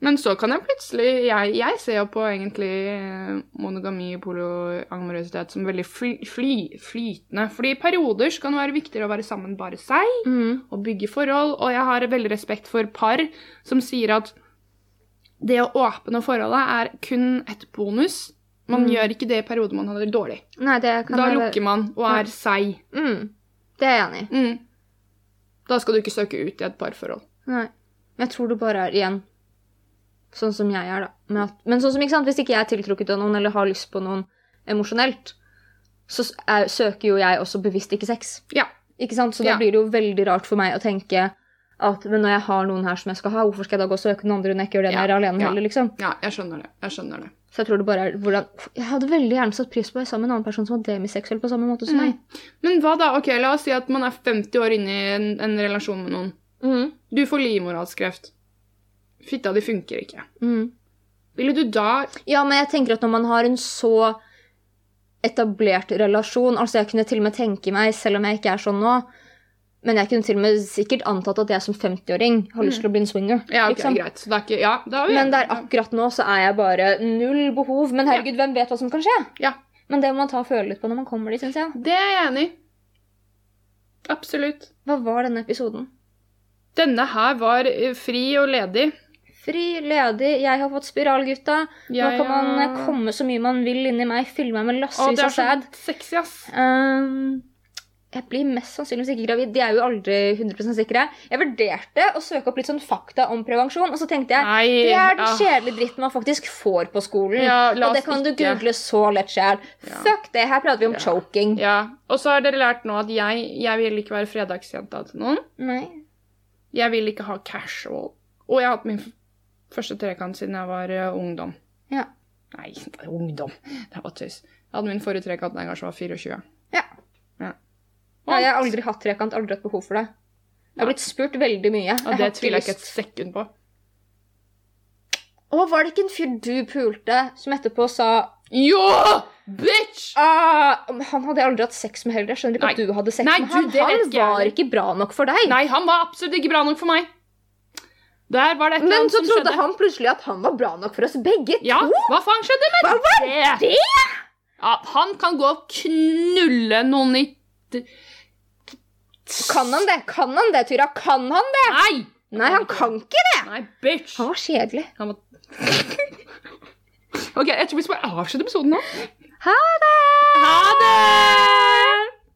B: Men så kan jeg plutselig Jeg, jeg ser jo på egentlig eh, monogami og polyamorøsitet som veldig fly, fly, flytende. Fordi i perioder så kan det være viktigere å være sammen bare seg
A: Mm.
B: og bygge forhold. Og jeg har veldig respekt for par som sier at det å åpne forholdet er kun et bonus. Man
A: Mm.
B: gjør ikke det i perioder man har det dårlig.
A: Nei, det kan
B: Da lukker man og er seg.
A: Mm. Det er jeg enig i.
B: Da skal du ikke søke ut i et parforhold.
A: Nei. Men jeg tror det bare er igjen sånn som jeg er, da. At, men sånn som, ikke sant, hvis ikke jeg er tiltrukket av noen eller har lyst på noen emosjonelt, så er, søker jo jeg også bevisst ikke sex.
B: Ja.
A: Ikke sant? Så da
B: Ja.
A: blir det jo veldig rart for meg å tenke at men når jeg har noen her som jeg skal ha, hvorfor skal jeg da gå og søke noen andre når jeg ikke gjør det når jeg er alene heller, liksom?
B: Ja, jeg skjønner det. Jeg skjønner det.
A: Så jeg tror det bare er hvordan Jeg hadde veldig gjerne satt pris på å være sammen med en annen person som var demiseksuell på samme måte som
B: Mm.
A: meg.
B: Men hva da? Ok, La oss si at man er 50 år inne i en, en relasjon med noen.
A: Mm.
B: Du får livmorhalskreft. Fitta di funker ikke.
A: Mm.
B: Ville du da
A: Ja, men jeg tenker at når man har en så etablert relasjon Altså, jeg kunne til og med tenke meg, selv om jeg ikke er sånn nå Men jeg kunne til og med sikkert antatt at jeg som 50-åring har lyst til å bli en swinger.
B: Mm. Ja, ok,
A: liksom.
B: greit. Det er ikke Ja, det vi
A: Men der akkurat nå så er jeg bare null behov. Men herregud, hvem vet hva som kan skje?
B: Ja.
A: Men det må man ta og føle litt på når man kommer dit, syns jeg.
B: Det er jeg enig i. Absolutt.
A: Hva var denne episoden?
B: Denne her var eh, fri og ledig.
A: Fri, ledig, jeg har fått spiralgutta. Nå
B: Jeg
A: kan man komme så mye man vil inni meg, fylle meg med
B: Å,
A: lassevis
B: det er så
A: sæd.
B: sexy, ass.
A: Um, jeg blir mest sannsynligvis ikke gravid. De er jo aldri 100% sikre. Jeg vurderte å søke opp litt sånn fakta om prevensjon, og så tenkte jeg
B: Nei.
A: det er den
B: ja.
A: kjedelige dritten man faktisk får på skolen.
B: Ja,
A: og det kan du google så lett sjæl.
B: Ja.
A: Fuck det, her prater vi om
B: Ja.
A: choking.
B: Ja. Og så har dere lært nå at jeg, jeg vil ikke være fredagsjenta til noen.
A: Nei.
B: Jeg vil ikke ha casual. Og jeg har hatt min første trekant siden jeg var eh, ungdom.
A: Ja.
B: Nei, ungdom. Det var tøys. Jeg hadde min forrige trekant da jeg kanskje var 24.
A: Ja.
B: Ja.
A: Nei, jeg har aldri hatt trekant, aldri hatt behov for det. Jeg har blitt spurt veldig mye.
B: Og det tviler jeg ikke et sekund på.
A: Å, var det ikke en fyr du pulte, som etterpå sa
B: Jo! Bitch!
A: ah, Han hadde jeg aldri hatt sex med heller. Jeg skjønner ikke at du hadde sex
B: Nei,
A: med
B: du,
A: han.
B: det
A: Han
B: ikke
A: var ikke bra nok for deg.
B: Nei, han var absolutt ikke bra nok for meg. Der var det et eller
A: Men så trodde han plutselig at han var bra nok for oss begge
B: Ja,
A: to.
B: hva faen skjedde med
A: Hva var
B: det?
A: det?
B: Ja, han kan gå og knulle noen i
A: Kan han det? Kan han det, Tyra? Kan han det?
B: Nei!
A: Nei, han kan ikke det.
B: Nei, bitch!
A: Han var kjedelig.
B: Han var... OK, jeg tror vi skal avslutte episoden nå.
A: Ha det!
B: Ha det!